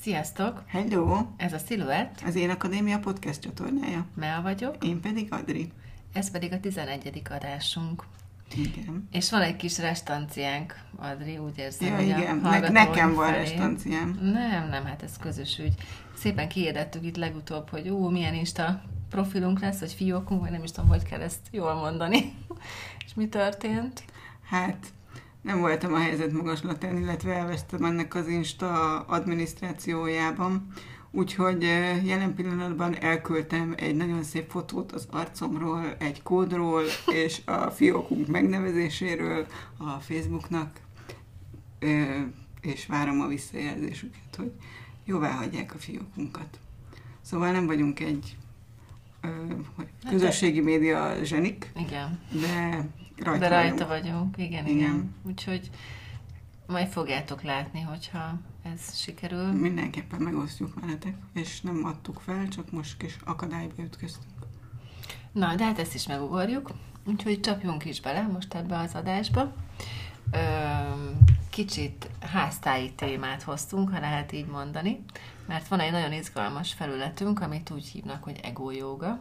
Sziasztok! Hello! Ez a Sziluett, Az Én Akadémia podcast csatornája. Mea vagyok, Én pedig Adri. ez pedig a 11. adásunk. Igen. És van egy kis restanciánk, Adri, úgy érzem, Ja, hogy a igen. Ne- hallgatóink nekem van felé. restanciám. Nem, nem, hát ez közös ügy. Szépen kiirdettük itt legutóbb, hogy ú, milyen Insta profilunk lesz, vagy fiókunk, vagy nem is tudom, hogy kell ezt jól mondani. És mi történt? Hát nem voltam a helyzet magaslatán, illetve elvesztem ennek az Insta adminisztrációjában. Úgyhogy jelen pillanatban elküldtem egy nagyon szép fotót az arcomról, egy kódról, és a fiókunk megnevezéséről a Facebooknak, és várom a visszajelzésüket, hogy jóvá hagyják a fiókunkat. Szóval nem vagyunk egy hogy közösségi média zsenik, Igen. de rajta, De rajta vagyunk. vagyunk, igen, Igen. igen. Úgyhogy majd fogjátok látni, hogyha ez sikerül. Mindenképpen megosztjuk veletek, és nem adtuk fel, csak most kis akadályba ütköztünk. Na, de hát ezt is megugorjuk, úgyhogy csapjunk is bele most ebbe az adásba. Ö, kicsit háztáji témát hoztunk, ha lehet így mondani, mert van egy nagyon izgalmas felületünk, amit úgy hívnak, hogy ego yoga.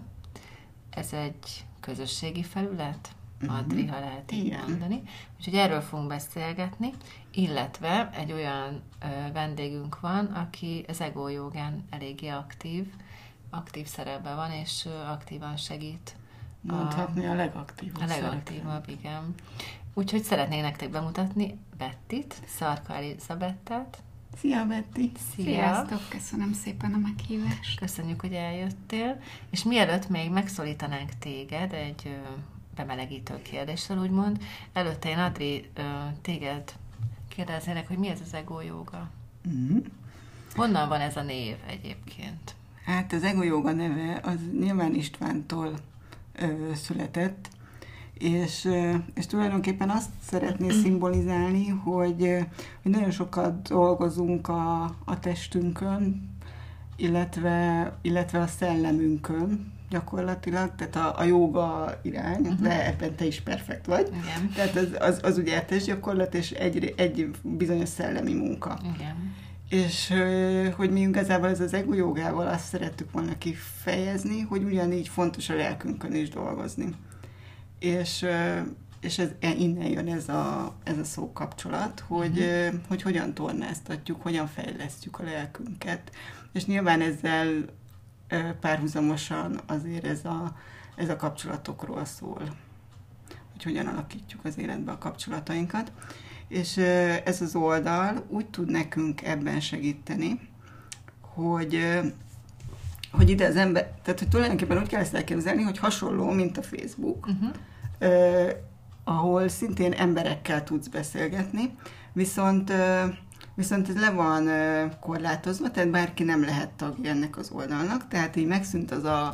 Ez egy közösségi felület. Adri, ha lehet így Igen. mondani. Úgyhogy erről fogunk beszélgetni, illetve egy olyan ö, vendégünk van, aki az ego jogán eléggé aktív, aktív szerepben van, és ö, aktívan segít Mondhatni a legaktívabb a legaktívabb, igen. Úgyhogy szeretnék nektek bemutatni Bettit, Szarka Elizabettet. Szia, Betty! Szia! Sziasztok, köszönöm szépen a meghívást. Köszönjük, hogy eljöttél. És mielőtt még megszólítanánk téged egy bemelegítő kérdéssel, úgymond, előtte én Adri téged kérdeznélek, hogy mi ez az ego joga? Mm. Honnan van ez a név egyébként? Hát az ego joga neve az nyilván Istvántól ö, született, és, ö, és tulajdonképpen azt szeretné szimbolizálni, hogy, hogy nagyon sokat dolgozunk a, a testünkön, illetve, illetve a szellemünkön gyakorlatilag, tehát a, a joga irány, uh-huh. de ebben te is perfekt vagy. Igen. Tehát az, az, az ugye testgyakorlat, és egy, egy bizonyos szellemi munka. Igen. És hogy mi igazából ez az ego jogával azt szerettük volna kifejezni, hogy ugyanígy fontos a lelkünkön is dolgozni. És, és ez, e, innen jön ez a, ez a szó kapcsolat, hogy, ö, hogy hogyan tornáztatjuk, hogyan fejlesztjük a lelkünket. És nyilván ezzel párhuzamosan azért ez a, ez a kapcsolatokról szól, hogy hogyan alakítjuk az életbe a kapcsolatainkat. És ez az oldal úgy tud nekünk ebben segíteni, hogy, hogy ide az ember, tehát hogy tulajdonképpen úgy kell ezt elképzelni, hogy hasonló, mint a Facebook, Uh-huh. ö, ahol szintén emberekkel tudsz beszélgetni, viszont, ö, viszont ez le van korlátozva, tehát bárki nem lehet tagja ennek az oldalnak, tehát így megszűnt az a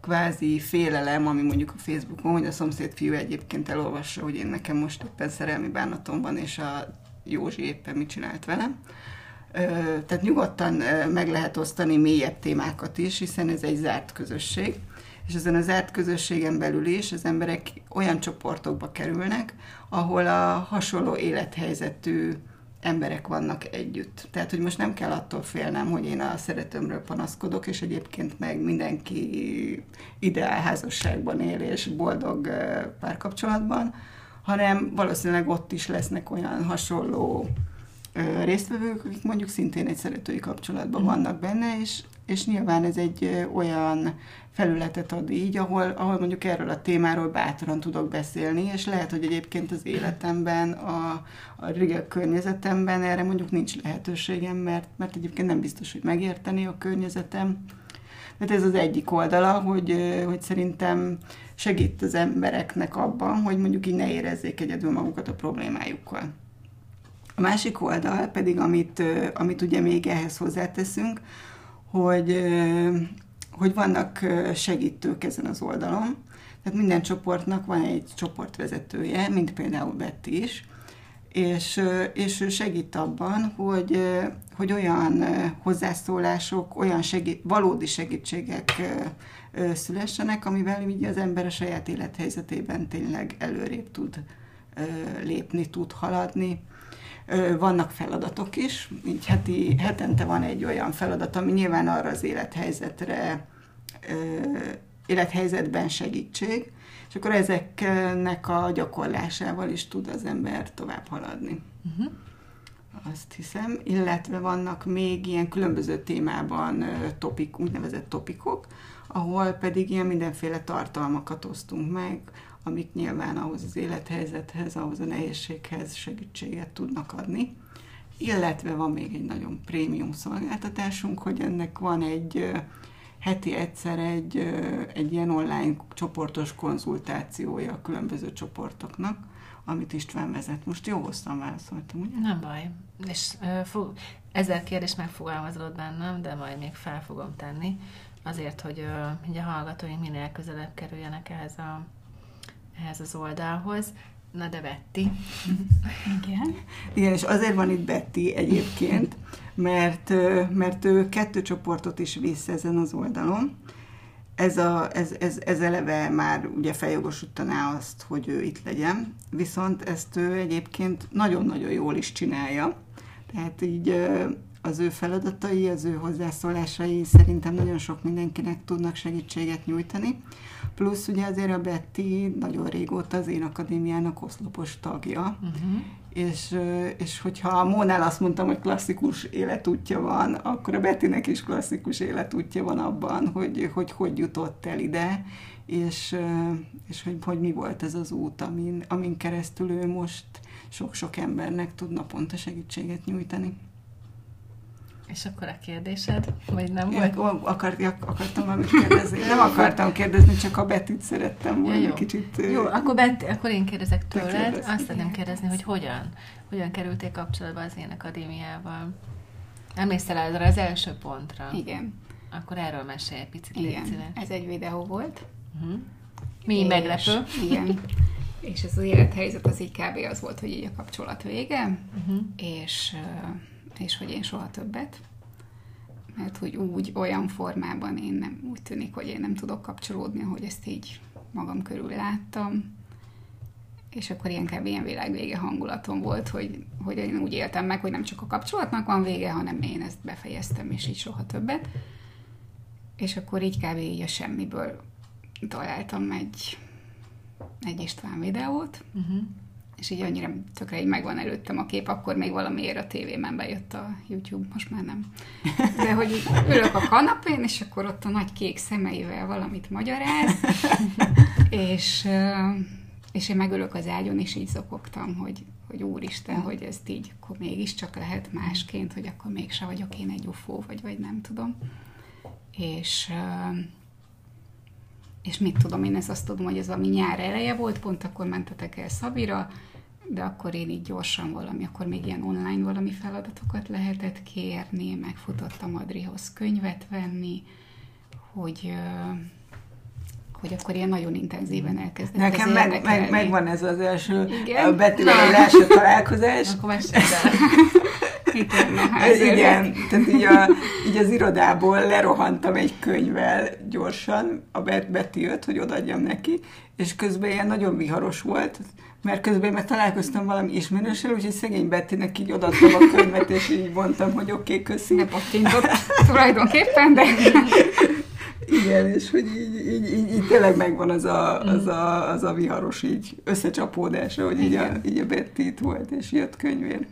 kvázi félelem, ami mondjuk a Facebookon, hogy a szomszéd fiú egyébként elolvassa, hogy én nekem most éppen szerelmi bánatom van, és a Józsi éppen mit csinált velem. Tehát nyugodtan meg lehet osztani mélyebb témákat is, hiszen ez egy zárt közösség, és ezen a zárt közösségen belül is az emberek olyan csoportokba kerülnek, ahol a hasonló élethelyzetű emberek vannak együtt. Tehát, hogy most nem kell attól félnem, hogy én a szeretőmről panaszkodok, és egyébként meg mindenki ideál házasságban él, és boldog párkapcsolatban, hanem valószínűleg ott is lesznek olyan hasonló résztvevők, akik mondjuk szintén egy szeretői kapcsolatban vannak benne, és, és nyilván ez egy olyan felületet ad így, ahol, ahol mondjuk erről a témáról bátran tudok beszélni, és lehet, hogy egyébként az életemben, a, a régi környezetemben erre mondjuk nincs lehetőségem, mert, mert egyébként nem biztos, hogy megérteni a környezetem. Tehát ez az egyik oldala, hogy, hogy szerintem segít az embereknek abban, hogy mondjuk így ne érezzék egyedül magukat a problémájukkal. A másik oldal pedig, amit, amit ugye még ehhez hozzáteszünk, hogy, hogy vannak segítők ezen az oldalon. Tehát minden csoportnak van egy csoportvezetője, mint például Betty is, és, és ő segít abban, hogy, hogy olyan hozzászólások, olyan segít, valódi segítségek szülessenek, amivel így az ember a saját élethelyzetében tényleg előrébb tud lépni, tud haladni. Vannak feladatok is, így heti, hetente van egy olyan feladat, ami nyilván arra az élethelyzetre, élethelyzetben segítség, és akkor ezeknek a gyakorlásával is tud az ember tovább haladni. Uh-huh. Azt hiszem, illetve vannak még ilyen különböző témában topik, úgynevezett topikok, ahol pedig ilyen mindenféle tartalmakat osztunk meg, amik nyilván ahhoz az élethelyzethez, ahhoz a nehézséghez segítséget tudnak adni. Illetve van még egy nagyon prémium szolgáltatásunk, hogy ennek van egy heti egyszer egy, egy ilyen online csoportos konzultációja a különböző csoportoknak, amit István vezet. Most jó hosszan válaszoltam, ugye? Nem baj. És uh, fog, ezer kérdés megfogalmazódott bennem, de majd még fel fogom tenni, azért, hogy uh, a hallgatóink minél közelebb kerüljenek ehhez, a, ehhez az oldalhoz. Na de Betty. Igen. Igen, és azért van itt Betty egyébként, mert, mert ő kettő csoportot is visz ezen az oldalon. Ez, a, ez, ez, ez eleve már ugye feljogosítaná azt, hogy ő itt legyen, viszont ezt ő egyébként nagyon-nagyon jól is csinálja. Tehát így az ő feladatai, az ő hozzászólásai szerintem nagyon sok mindenkinek tudnak segítséget nyújtani. Plusz ugye azért a Betty nagyon régóta az én akadémiának oszlopos tagja, uh-huh. és, és hogyha a Mónál azt mondtam, hogy klasszikus életútja van, akkor a Bettynek is klasszikus életútja van abban, hogy hogy, hogy jutott el ide, és, és hogy, hogy mi volt ez az út, amin, amin keresztül ő most sok-sok embernek tud naponta segítséget nyújtani. És akkor a kérdésed? Vagy nem volt? Akart, akartam valamit kérdezni. Nem akartam kérdezni, csak a Bettit szerettem volna ja, jó. kicsit... Jó, akkor, Betty, akkor én kérdezek tőled. Azt szeretném kérdezni, hogy hogyan? Hogyan kerültél kapcsolatba az én akadémiával? Emlékszel erre az első pontra? Igen. Akkor erről mesélj egy picit. Igen, ez egy videó volt. Uh-huh. Mi és, meglepő. Igen. És ez az élethelyzet az így kb. az volt, hogy így a kapcsolat vége, uh-huh. és és hogy én soha többet, mert hogy úgy, olyan formában én nem, úgy tűnik, hogy én nem tudok kapcsolódni, hogy ezt így magam körül láttam, és akkor kb. ilyen világvége hangulatom volt, hogy, hogy én úgy éltem meg, hogy nem csak a kapcsolatnak van vége, hanem én ezt befejeztem, és így soha többet. És akkor így kb. így a semmiből találtam egy, egy István videót, uh-huh és így annyira tökre így megvan előttem a kép, akkor még valamiért a tévében bejött a YouTube, most már nem. De hogy ülök a kanapén, és akkor ott a nagy kék szemeivel valamit magyaráz, és, és én megülök az ágyon, és így zokogtam, hogy, hogy úristen, hogy ezt így akkor mégiscsak lehet másként, hogy akkor mégse vagyok én egy ufó, vagy, vagy nem tudom. És és mit tudom, én ezt azt tudom, hogy ez ami nyár eleje volt, pont akkor mentetek el Szabira, de akkor én így gyorsan valami, akkor még ilyen online valami feladatokat lehetett kérni, megfutottam Adrihoz könyvet venni, hogy hogy akkor ilyen nagyon intenzíven elkezdett Nekem meg, meg, megvan ez az első Igen? Betűvel az első találkozás. Akkor mesélj Igen, Igen, tehát így, a, így az irodából lerohantam egy könyvvel gyorsan, a Betty jött, hogy odaadjam neki, és közben ilyen nagyon viharos volt, mert közben meg találkoztam valami ismerőssel, úgyhogy szegény Bettinek így odaadtam a könyvet, és így mondtam, hogy oké, okay, köszi. Ne pattintott tulajdonképpen, de... Igen, és hogy így, így, így, így tényleg megvan az a, az, a, az a viharos így összecsapódás, hogy így a, így a Betty itt volt, és jött könyvér.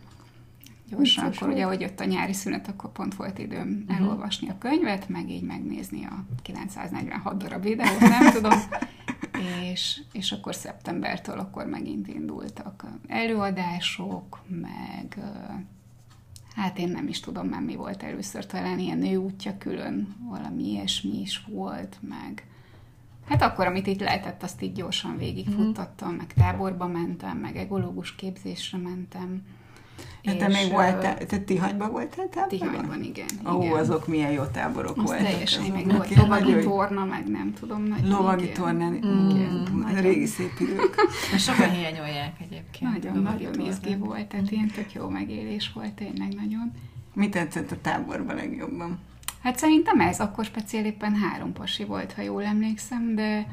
Gyorsan, akkor ugye, hogy jött a nyári szünet, akkor pont volt időm uh-huh. elolvasni a könyvet, meg így megnézni a 946 darab videót, nem tudom. És, és akkor szeptembertől akkor megint indultak előadások, meg hát én nem is tudom már mi volt először, talán ilyen nőútja külön, valami ilyesmi is volt, meg hát akkor, amit itt lehetett, azt így gyorsan végigfuttattam, mm. meg táborba mentem, meg egológus képzésre mentem, Hát te még voltál, te Tihanyban voltál táborban? Tihanyban, igen. Ó, igen. azok milyen jó táborok Azt voltak. teljesen, azok. meg volt lovagi torna, meg nem tudom. Nagy lovagi torna, mm, régi szép idők. Sokan hiányolják egyébként. Nagyon, nagyon izgi volt, tehát ilyen tök jó megélés volt, tényleg nagyon. Mi tetszett a táborban legjobban? Hát szerintem ez, akkor speciál éppen három pasi volt, ha jól emlékszem, de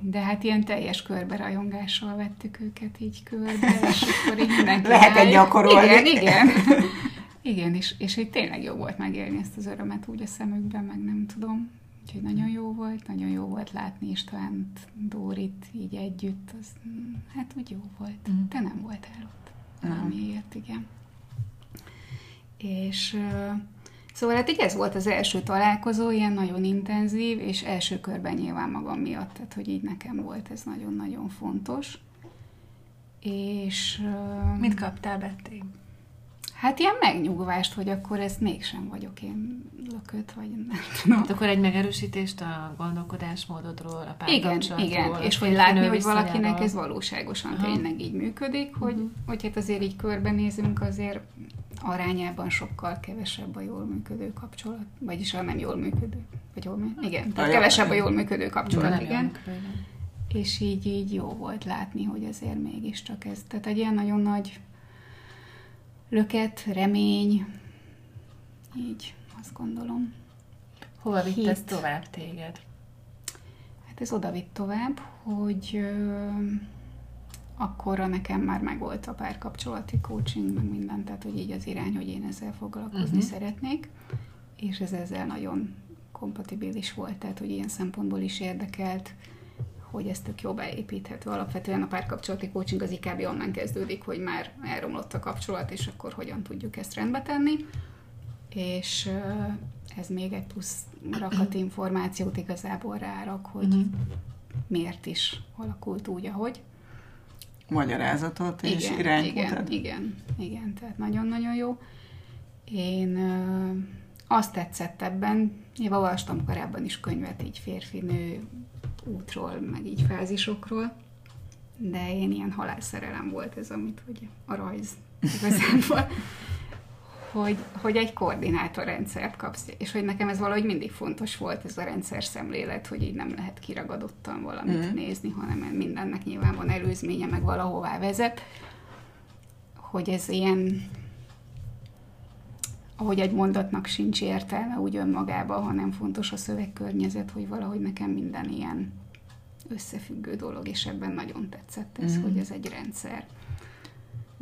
De hát ilyen teljes körbe rajongással vettük őket így körbe, és akkor így mindenki Lehet egy gyakorolni. Igen, igen. Igen, és, és így tényleg jó volt megélni ezt az örömet úgy a szemükben, meg nem tudom. Úgyhogy nagyon jó volt, nagyon jó volt látni Istvánt, Dórit így együtt, az, hát úgy jó volt. Mm. Te nem voltál ott. Valamiért, igen. És Szóval hát így ez volt az első találkozó, ilyen nagyon intenzív, és első körben nyilván magam miatt, tehát hogy így nekem volt ez nagyon-nagyon fontos. És... Mit kaptál, Betty? Hát ilyen megnyugvást, hogy akkor ezt mégsem vagyok én lököt, vagy nem tudom. Hát akkor egy megerősítést a gondolkodásmódodról, a Igen, igen, és hogy látni, hogy valakinek ez valóságosan Aha. tényleg így működik, hogy, uh-huh. hogy hát azért így körbenézünk, azért arányában sokkal kevesebb a jól működő kapcsolat, vagyis a nem jól működő, vagy jól működő, igen, tehát kevesebb a jól működő kapcsolat, igen. És így, így jó volt látni, hogy azért mégiscsak ez, tehát egy ilyen nagyon nagy löket, remény, így azt gondolom. Hova vitt ez tovább téged? Hát ez oda vitt tovább, hogy ö, akkorra nekem már megvolt a párkapcsolati coaching, meg minden, tehát hogy így az irány, hogy én ezzel foglalkozni uh-huh. szeretnék, és ez ezzel nagyon kompatibilis volt, tehát hogy ilyen szempontból is érdekelt, hogy ez tök jó beépíthető. Alapvetően a párkapcsolati coaching az IKB onnan kezdődik, hogy már elromlott a kapcsolat, és akkor hogyan tudjuk ezt rendbe tenni. És ez még egy plusz rakat információt igazából rárak, hogy uh-huh. miért is alakult úgy, ahogy. Magyarázatot és igen, irányt igen, mutat. Igen, igen, tehát nagyon-nagyon jó. Én azt tetszett ebben, én olvastam korábban is könyvet így férfi-nő útról, meg így fázisokról, de én ilyen halálszerelem volt ez, amit hogy a rajz igazából, hogy, hogy egy koordinátorrendszert kapsz, és hogy nekem ez valahogy mindig fontos volt, ez a rendszer szemlélet, hogy így nem lehet kiragadottan valamit mm. nézni, hanem mindennek nyilván van előzménye, meg valahová vezet, hogy ez ilyen ahogy egy mondatnak sincs értelme úgy önmagában, hanem fontos a szövegkörnyezet, hogy valahogy nekem minden ilyen összefüggő dolog, és ebben nagyon tetszett ez, mm. hogy ez egy rendszer.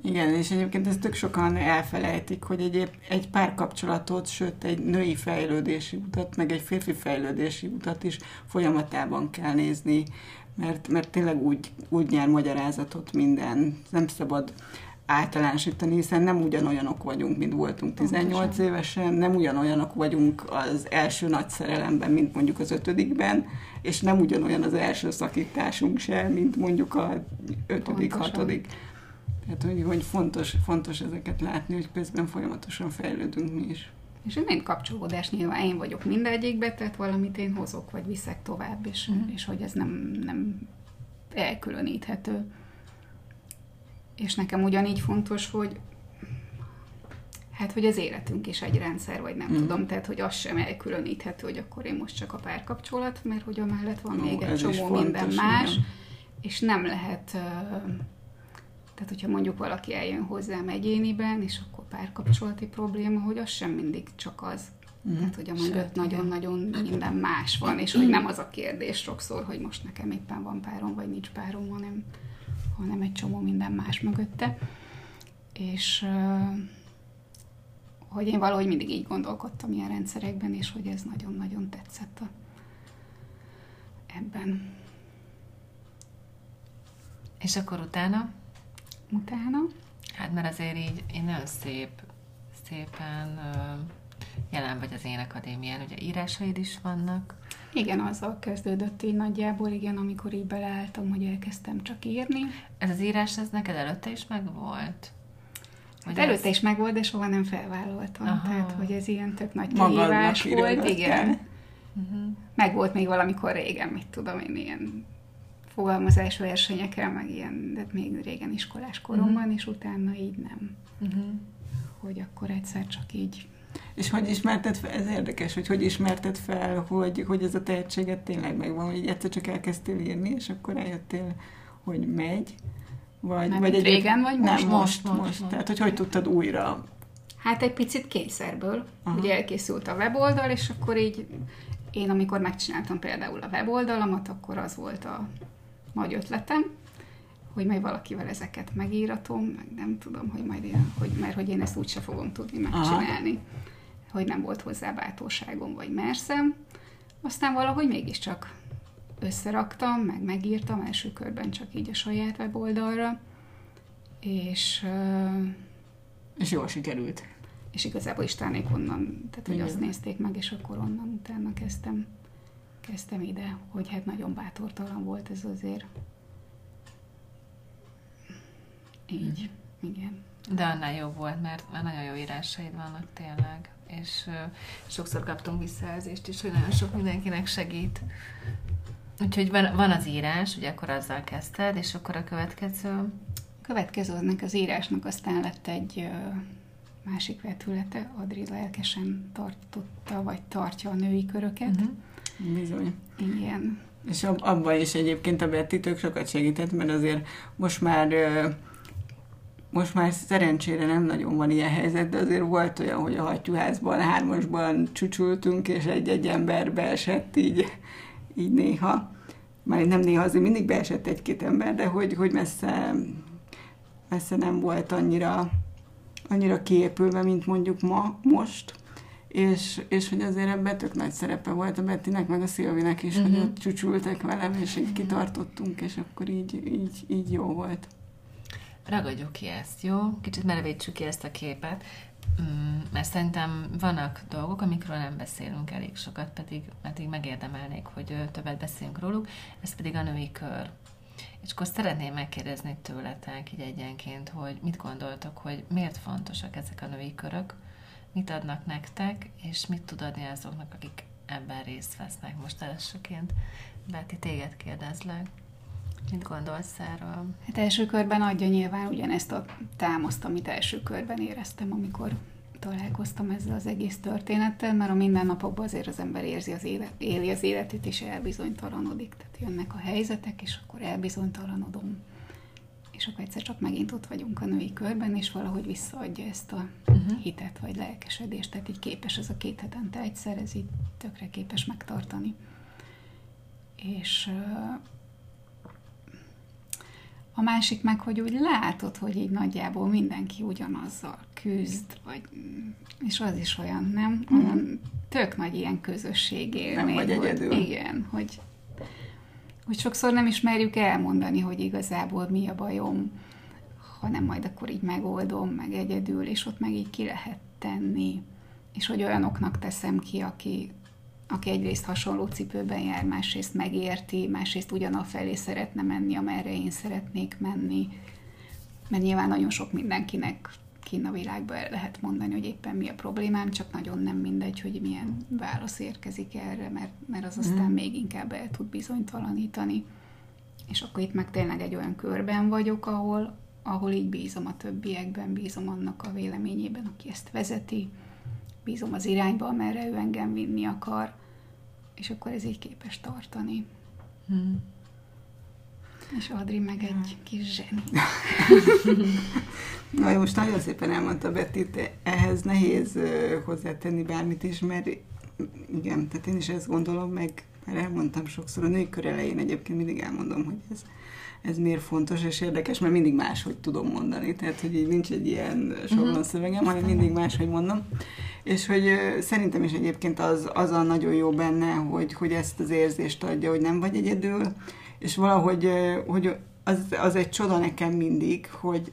Igen, és egyébként ezt tök sokan elfelejtik, hogy egy, egy párkapcsolatot, sőt egy női fejlődési utat, meg egy férfi fejlődési utat is folyamatában kell nézni, mert, mert tényleg úgy, úgy nyer magyarázatot minden. Nem szabad általánosítani, hiszen nem ugyanolyanok vagyunk, mint voltunk 18 Pontosan. évesen, nem ugyanolyanok vagyunk az első nagy szerelemben, mint mondjuk az ötödikben, és nem ugyanolyan az első szakításunk se, mint mondjuk a ötödik, Pontosan. hatodik. Tehát, hogy, hogy fontos, fontos ezeket látni, hogy közben folyamatosan fejlődünk mi is. És mind kapcsolódás nyilván én vagyok mindegyikbe, tehát valamit én hozok, vagy viszek tovább, és, mm. és hogy ez nem, nem elkülöníthető. És nekem ugyanígy fontos, hogy hát, hogy az életünk is egy rendszer, vagy nem mm. tudom, tehát, hogy az sem elkülöníthető, hogy akkor én most csak a párkapcsolat, mert hogy a mellett van Ó, még egy csomó fontos, minden más, igen. és nem lehet, tehát hogyha mondjuk valaki eljön hozzám egyéniben, és akkor párkapcsolati probléma, hogy az sem mindig csak az. Mm. Tehát, hogy a mögött nagyon-nagyon minden más van, és hogy nem az a kérdés sokszor, hogy most nekem éppen van párom, vagy nincs párom, hanem hanem egy csomó minden más mögötte. És hogy én valahogy mindig így gondolkodtam ilyen rendszerekben, és hogy ez nagyon-nagyon tetszett a, ebben. És akkor utána? Utána? Hát mert azért így én nagyon szép, szépen jelen vagy az Énekadémián, ugye írásaid is vannak. Igen, azzal kezdődött így nagyjából, igen, amikor így beleálltam, hogy elkezdtem csak írni. Ez az írás, ez neked előtte is megvolt? Hát előtte ez... is megvolt, de soha nem felvállaltam. Aha. Tehát, hogy ez ilyen tök nagy kihívás volt. Igen. Uh-huh. Meg volt még valamikor régen, mit tudom én, ilyen fogalmazás versenyekre, meg ilyen, de még régen iskolás koromban, uh-huh. és utána így nem. Uh-huh. Hogy akkor egyszer csak így és hogy ismerted fel, ez érdekes, hogy hogy ismerted fel, hogy, hogy ez a tehetséget tényleg megvan, hogy egyszer csak elkezdtél írni, és akkor eljöttél, hogy megy, vagy, nem vagy egy régen, vagy most? Nem, most, most, most, most. Tehát, hogy hogy tudtad újra? Hát egy picit kényszerből. Aha. Ugye elkészült a weboldal, és akkor így én amikor megcsináltam például a weboldalamat, akkor az volt a nagy ötletem, hogy majd valakivel ezeket megíratom, meg nem tudom, hogy majd én, hogy, mert hogy én ezt úgyse fogom tudni megcsinálni, Aha. hogy nem volt hozzá bátorságom vagy merszem. Aztán valahogy mégiscsak összeraktam, meg megírtam első körben csak így a saját weboldalra, és... És jól sikerült. És igazából Istánék onnan, tehát hogy Igen. azt nézték meg, és akkor onnan utána kezdtem, kezdtem ide, hogy hát nagyon bátortalan volt ez azért. Így, mm. igen. De annál jobb volt, mert már nagyon jó írásaid vannak tényleg, és uh, sokszor kaptunk visszajelzést is, hogy nagyon sok mindenkinek segít. Úgyhogy van, van az írás, ugye akkor azzal kezdted, és akkor a következő? Következőnek az írásnak aztán lett egy uh, másik vetülete, Adri lelkesen tartotta, vagy tartja a női köröket. Uh-huh. Bizony. Igen. És ab, abban is egyébként a Betty tök sokat segített, mert azért most már most már szerencsére nem nagyon van ilyen helyzet, de azért volt olyan, hogy a hattyúházban, hármasban csücsültünk, és egy-egy ember beesett így, így néha. Már nem néha, azért mindig beesett egy-két ember, de hogy, hogy messze, messze nem volt annyira, annyira kiépülve, mint mondjuk ma, most. És, és hogy azért ebben tök nagy szerepe volt a Bettinek, meg a Szilvinek is, uh-huh. hogy mhm. ott csücsültek velem, és így kitartottunk, és akkor így, így, így jó volt ragadjuk ki ezt, jó? Kicsit merevítsük ki ezt a képet, mm, mert szerintem vannak dolgok, amikről nem beszélünk elég sokat, pedig, pedig megérdemelnék, hogy többet beszélünk róluk, ez pedig a női kör. És akkor szeretném megkérdezni tőletek így egyenként, hogy mit gondoltok, hogy miért fontosak ezek a női körök, mit adnak nektek, és mit tud adni azoknak, akik ebben részt vesznek. Most elsőként Beti, téged kérdezlek. Mit gondolsz erről? Hát első körben adja nyilván ugyanezt a támaszt, amit első körben éreztem, amikor találkoztam ezzel az egész történettel, mert a mindennapokban azért az ember érzi az élet, éli az életét, és elbizonytalanodik. Tehát jönnek a helyzetek, és akkor elbizonytalanodom. És akkor egyszer csak megint ott vagyunk a női körben, és valahogy visszaadja ezt a uh-huh. hitet, vagy lelkesedést. Tehát így képes ez a két hetente egyszer, ez így tökre képes megtartani. És a másik meg, hogy úgy látod, hogy így nagyjából mindenki ugyanazzal küzd, vagy, és az is olyan, nem? Mhm. Olyan tök nagy ilyen közösségélmény. Nem vagy egyedül. Hogy, igen, hogy, hogy sokszor nem is merjük elmondani, hogy igazából mi a bajom, hanem majd akkor így megoldom, meg egyedül, és ott meg így ki lehet tenni. És hogy olyanoknak teszem ki, aki, aki egyrészt hasonló cipőben jár, másrészt megérti, másrészt felé szeretne menni, amerre én szeretnék menni. Mert nyilván nagyon sok mindenkinek kinn a világban el lehet mondani, hogy éppen mi a problémám, csak nagyon nem mindegy, hogy milyen válasz érkezik erre, mert, mert az aztán mm. még inkább el tud bizonytalanítani. És akkor itt meg tényleg egy olyan körben vagyok, ahol, ahol így bízom a többiekben, bízom annak a véleményében, aki ezt vezeti, bízom az irányba, amerre ő engem vinni akar, és akkor ez így képes tartani. Hmm. És Adri meg egy kis zseni. Na, most nagyon szépen elmondta Betty, ehhez nehéz hozzátenni bármit is, mert igen, tehát én is ezt gondolom, meg mert elmondtam sokszor, a női kör elején egyébként mindig elmondom, hogy ez, ez miért fontos és érdekes, mert mindig máshogy tudom mondani, tehát hogy így nincs egy ilyen soron szövegem, hanem mindig máshogy mondom. És hogy szerintem is egyébként az, az a nagyon jó benne, hogy, hogy ezt az érzést adja, hogy nem vagy egyedül, és valahogy hogy az, az egy csoda nekem mindig, hogy,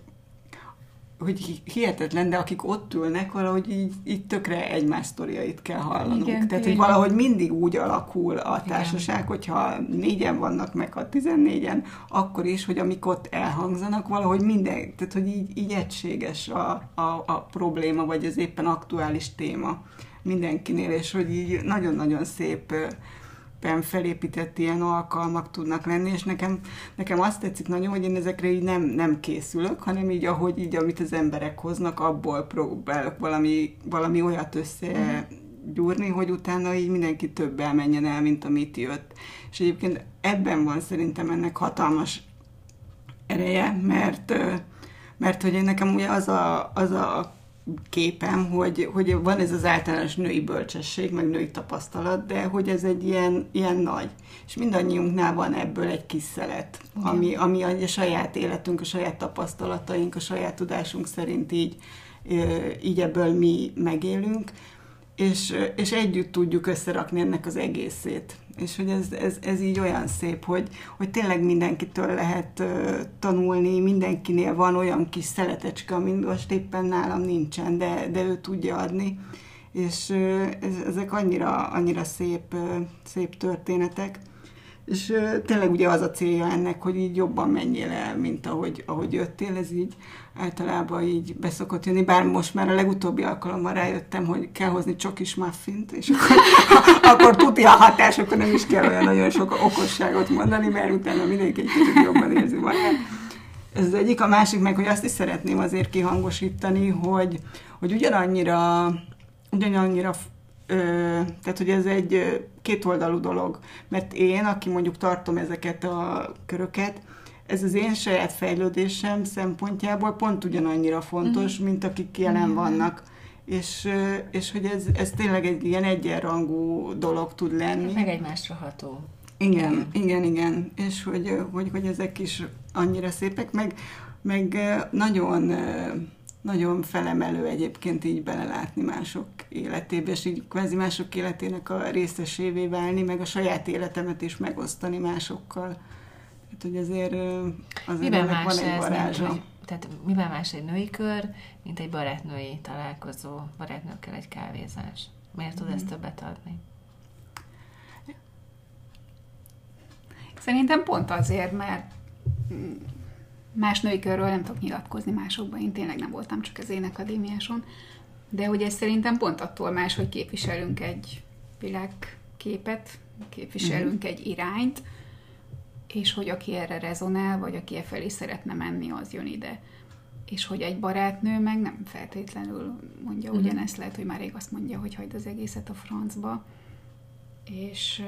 hogy hihetetlen, de akik ott ülnek, valahogy így, így tökre egymás sztoriait kell hallanunk. Igen, Tehát, hogy valahogy mindig úgy alakul a társaság, Igen. hogyha négyen vannak meg a tizennégyen, akkor is, hogy amik ott elhangzanak, valahogy minden, tehát hogy így, így egységes a, a, a probléma, vagy az éppen aktuális téma mindenkinél, és hogy így nagyon-nagyon szép szépen felépített ilyen alkalmak tudnak lenni, és nekem, nekem azt tetszik nagyon, hogy én ezekre így nem, nem készülök, hanem így, ahogy így, amit az emberek hoznak, abból próbálok valami, valami olyat össze gyúrni, hogy utána így mindenki több elmenjen el, mint amit jött. És egyébként ebben van szerintem ennek hatalmas ereje, mert, mert hogy én nekem ugye az a, az a képem, hogy, hogy van ez az általános női bölcsesség, meg női tapasztalat, de hogy ez egy ilyen, ilyen nagy. És mindannyiunknál van ebből egy kis szelet, ami, ami a saját életünk, a saját tapasztalataink, a saját tudásunk szerint így, így ebből mi megélünk, és, és együtt tudjuk összerakni ennek az egészét és hogy ez, ez, ez így olyan szép, hogy, hogy tényleg mindenkitől lehet uh, tanulni, mindenkinél van olyan kis szeletecske, ami most éppen nálam nincsen, de, de ő tudja adni, és uh, ez, ezek annyira, annyira szép, uh, szép történetek. És tényleg ugye az a célja ennek, hogy így jobban menjél el, mint ahogy, ahogy jöttél, ez így általában így beszokott jönni, bár most már a legutóbbi alkalommal rájöttem, hogy kell hozni csokis muffint, és akkor, akkor tuti a hatás, akkor nem is kell olyan nagyon sok okosságot mondani, mert utána mindenki egy kicsit jobban érzi magát. Ez az egyik, a másik meg, hogy azt is szeretném azért kihangosítani, hogy, hogy ugyanannyira, ugyanannyira Ö, tehát, hogy ez egy kétoldalú dolog. Mert én, aki mondjuk tartom ezeket a köröket, ez az én saját fejlődésem szempontjából pont ugyanannyira fontos, mm. mint akik jelen mm. vannak. És, és hogy ez, ez tényleg egy ilyen egyenrangú dolog tud lenni. Meg egymásra ható. Igen, mm. igen, igen. És hogy, hogy, hogy ezek is annyira szépek, meg, meg nagyon nagyon felemelő egyébként így belelátni mások életébe, és így kvázi mások életének a részesévé válni, meg a saját életemet is megosztani másokkal. Hát, hogy azért, azért miben ennek van egy varázsa. Női, tehát mivel más egy női kör, mint egy barátnői találkozó, barátnőkkel egy kávézás? Miért tud mm. ezt többet adni? Szerintem pont azért, mert más női körről nem tudok nyilatkozni másokban, én tényleg nem voltam csak az énekadémiáson, de hogy ez szerintem pont attól más, hogy képviselünk egy világképet, képviselünk mm. egy irányt, és hogy aki erre rezonál, vagy aki e felé szeretne menni, az jön ide. És hogy egy barátnő meg nem feltétlenül mondja uh-huh. ugyanezt, lehet, hogy már rég azt mondja, hogy hagyd az egészet a francba, és,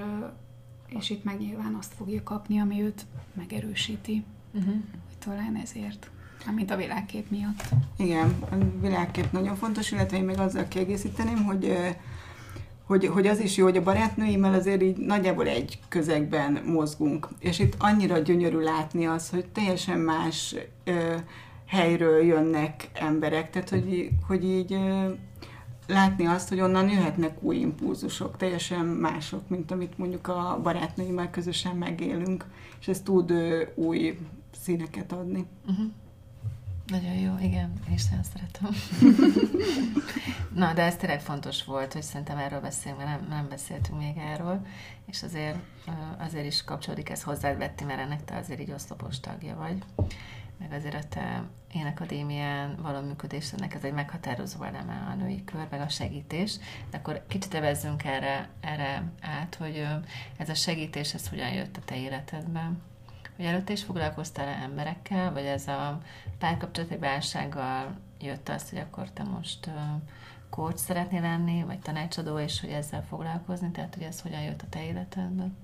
és itt meg nyilván azt fogja kapni, ami őt megerősíti. Uh-huh. Hogy talán ezért mint a világkép miatt. Igen, a világkép nagyon fontos, illetve én még azzal kiegészíteném, hogy hogy, hogy az is jó, hogy a barátnőimmel azért így nagyjából egy közegben mozgunk. És itt annyira gyönyörű látni az, hogy teljesen más ö, helyről jönnek emberek, tehát hogy, hogy így ö, látni azt, hogy onnan jöhetnek új impulzusok, teljesen mások, mint amit mondjuk a barátnőimmel közösen megélünk, és ez tud ö, új színeket adni. Uh-huh. Nagyon jó, igen, én is nagyon szeretem. Na, de ez tényleg fontos volt, hogy szerintem erről beszélünk, mert nem, nem beszéltünk még erről, és azért, azért is kapcsolódik ez hozzád, Betty, mert ennek te azért így oszlopos tagja vagy, meg azért a te énekadémián való működésnek ez egy meghatározó eleme a női kör, meg a segítés. De akkor kicsit evezzünk erre, erre át, hogy ez a segítés, ez hogyan jött a te életedben? Hogy előtte is foglalkoztál emberekkel, vagy ez a párkapcsolati válsággal jött az, hogy akkor te most coach szeretnél lenni, vagy tanácsadó, és hogy ezzel foglalkozni, tehát hogy ez hogyan jött a te életedben?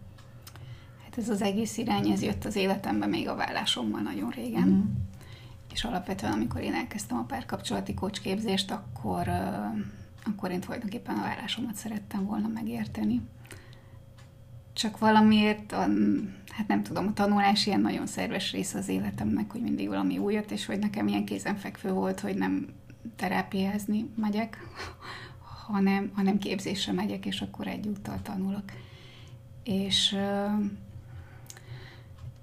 Hát ez az egész irány, ez jött az életembe még a vállásommal nagyon régen. Mm. És alapvetően, amikor én elkezdtem a párkapcsolati coach képzést, akkor, akkor én tulajdonképpen a vállásomat szerettem volna megérteni csak valamiért, a, hát nem tudom, a tanulás ilyen nagyon szerves része az életemnek, hogy mindig valami újat, és hogy nekem ilyen kézenfekvő volt, hogy nem terápiázni megyek, hanem, hanem képzésre megyek, és akkor egyúttal tanulok. És,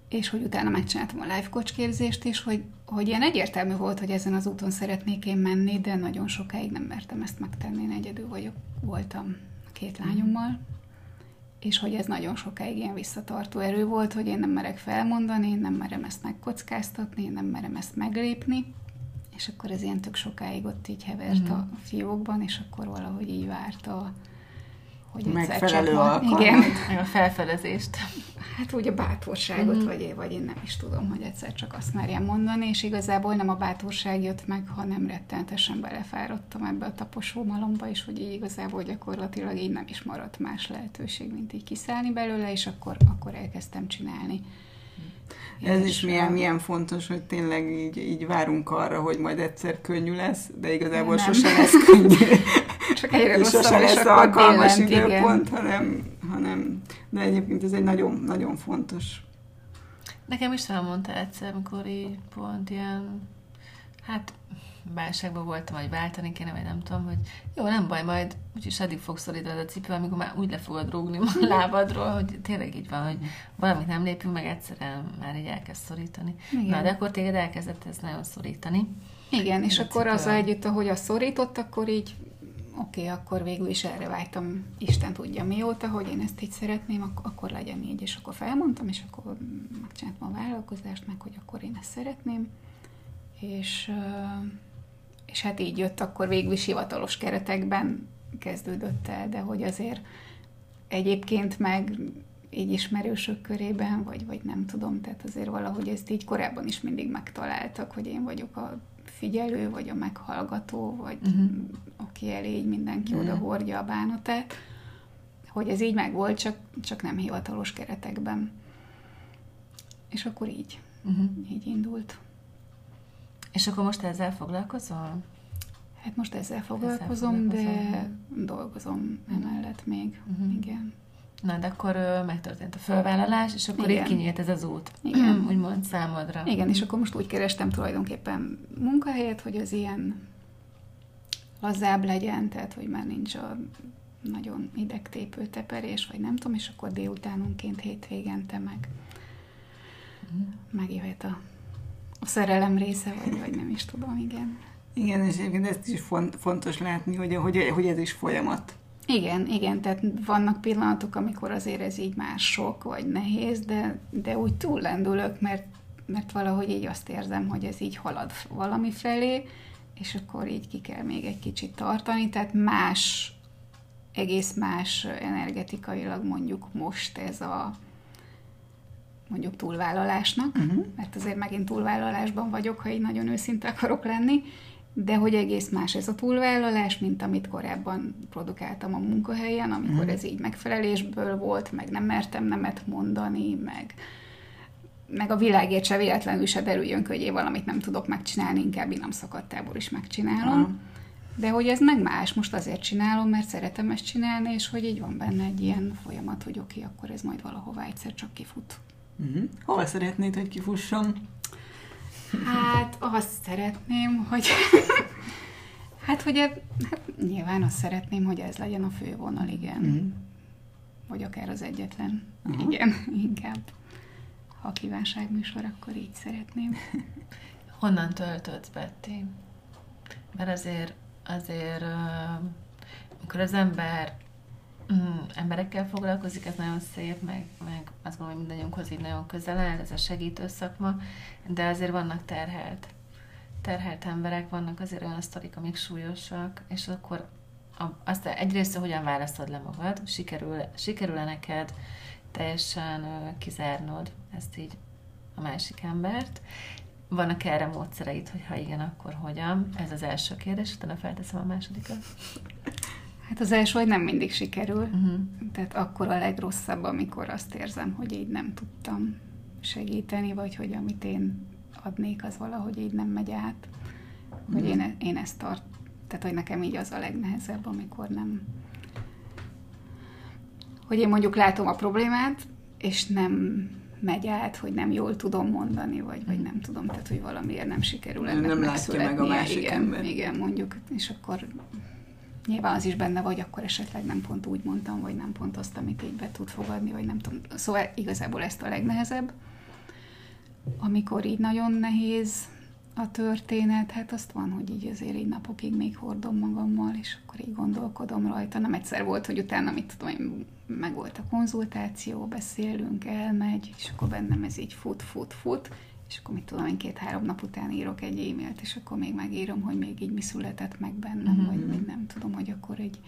és hogy utána megcsináltam a life coach képzést is, hogy, hogy ilyen egyértelmű volt, hogy ezen az úton szeretnék én menni, de nagyon sokáig nem mertem ezt megtenni, én egyedül vagyok, voltam a két lányommal, és hogy ez nagyon sokáig ilyen visszatartó erő volt, hogy én nem merek felmondani, én nem merem ezt megkockáztatni, én nem merem ezt meglépni, és akkor ez ilyen tök sokáig ott így hevert mm. a fiókban, és akkor valahogy így várta hogy megfelelő alkalmat. Igen. a felfedezést. Hát úgy a bátorságot, mm. vagy, vagy én nem is tudom, hogy egyszer csak azt merjem mondani, és igazából nem a bátorság jött meg, hanem rettenetesen belefáradtam ebbe a taposó malomba, és hogy így igazából gyakorlatilag így nem is maradt más lehetőség, mint így kiszállni belőle, és akkor, akkor elkezdtem csinálni. Ez is milyen, milyen fontos, hogy tényleg így, így várunk arra, hogy majd egyszer könnyű lesz, de igazából nem. sose lesz könnyű. Csak egyre és sose lesz alkalmas időpont, hanem, hanem, de egyébként ez egy nagyon, nagyon fontos. Nekem is elmondta egyszer, amikor így pont ilyen, hát válságban voltam, vagy váltani kéne, vagy nem tudom, hogy jó, nem baj, majd úgyis addig fogsz szorítani a cipő, amikor már úgy le fogod rúgni a lábadról, hogy tényleg így van, hogy valamit nem lépünk meg, egyszerűen már így elkezd szorítani. Igen. Na, de akkor téged elkezdett ez nagyon szorítani. Igen, és akkor az együtt, ahogy a szorított, akkor így oké, okay, akkor végül is erre vágytam, Isten tudja mióta, hogy én ezt így szeretném, ak- akkor legyen így, és akkor felmondtam, és akkor megcsináltam a vállalkozást, meg hogy akkor én ezt szeretném, és és hát így jött akkor végül is hivatalos keretekben kezdődött el, de hogy azért egyébként meg így ismerősök körében, vagy, vagy nem tudom, tehát azért valahogy ezt így korábban is mindig megtaláltak, hogy én vagyok a figyelő, vagy a meghallgató, vagy uh-huh. aki elé így mindenki uh-huh. oda hordja a bánatát, hogy ez így meg volt, csak, csak nem hivatalos keretekben. És akkor így, uh-huh. így indult. És akkor most ezzel foglalkozol? Hát most ezzel foglalkozom, ezzel de dolgozom emellett még, uh-huh. igen. Na, de akkor ö, megtörtént a fölvállalás, és akkor Igen. így kinyílt ez az út. Igen. Úgymond számodra. Igen, és akkor most úgy kerestem tulajdonképpen munkahelyet, hogy az ilyen lazább legyen, tehát hogy már nincs a nagyon idegtépő teperés, vagy nem tudom, és akkor délutánonként hétvégente meg uh-huh. megjöhet a a szerelem része, vagy, vagy nem is tudom, igen. Igen, és egyébként ezt is fontos látni, hogy, hogy, hogy ez is folyamat. Igen, igen, tehát vannak pillanatok, amikor azért ez így már sok, vagy nehéz, de, de úgy túllendülök, mert, mert valahogy így azt érzem, hogy ez így halad valami felé, és akkor így ki kell még egy kicsit tartani, tehát más, egész más energetikailag mondjuk most ez a, mondjuk túlvállalásnak, uh-huh. mert azért megint túlvállalásban vagyok, ha így nagyon őszinte akarok lenni, de hogy egész más ez a túlvállalás, mint amit korábban produkáltam a munkahelyen, amikor uh-huh. ez így megfelelésből volt, meg nem mertem nemet mondani, meg, meg a világért se véletlenül se derüljön, hogy én valamit nem tudok megcsinálni, inkább nem szakadtából is megcsinálom. Uh-huh. De hogy ez meg más, most azért csinálom, mert szeretem ezt csinálni, és hogy így van benne egy ilyen folyamat, hogy oké, okay, akkor ez majd valahova egyszer csak kifut. Uh-huh. Hol szeretnéd, hogy kifusson? Hát azt szeretném, hogy hát hogy hát nyilván azt szeretném, hogy ez legyen a fővonal, igen. Uh-huh. Vagy akár az egyetlen. Uh-huh. Igen, inkább. Ha kívánságműsor, akkor így szeretném. Honnan töltődsz, Betty? Mert azért, azért, amikor az ember mm, emberekkel foglalkozik, ez nagyon szép, meg, meg azt gondolom, hogy mindannyiunkhoz így nagyon közel áll, ez a segítő szakma, de azért vannak terhelt, terhelt emberek, vannak azért olyan sztorik, amik súlyosak, és akkor a, azt egyrészt, hogyan választod le magad, sikerül, sikerül-e neked teljesen kizárnod ezt így a másik embert, vannak erre módszereit, hogy ha igen, akkor hogyan? Ez az első kérdés, utána felteszem a másodikat. Hát az első, hogy nem mindig sikerül. Uh-huh. Tehát akkor a legrosszabb, amikor azt érzem, hogy így nem tudtam segíteni, vagy hogy amit én adnék, az valahogy így nem megy át. Uh-huh. Hogy én, én ezt tart, tehát hogy nekem így az a legnehezebb, amikor nem hogy én mondjuk látom a problémát, és nem megy át, hogy nem jól tudom mondani, vagy, vagy nem tudom, tehát hogy valamiért nem sikerül ennek Nem látja meg a másik igen, ember. Igen, mondjuk, és akkor nyilván az is benne vagy, akkor esetleg nem pont úgy mondtam, vagy nem pont azt, amit így be tud fogadni, vagy nem tudom. Szóval igazából ezt a legnehezebb. Amikor így nagyon nehéz a történet, hát azt van, hogy így azért így napokig még hordom magammal, és akkor így gondolkodom rajta. Nem egyszer volt, hogy utána, mit tudom én, meg volt a konzultáció, beszélünk, elmegy, és akkor bennem ez így fut, fut, fut, és akkor mit tudom, én két-három nap után írok egy e-mailt, és akkor még megírom, hogy még így mi született meg bennem, uh-huh. vagy még nem tudom, hogy akkor egy,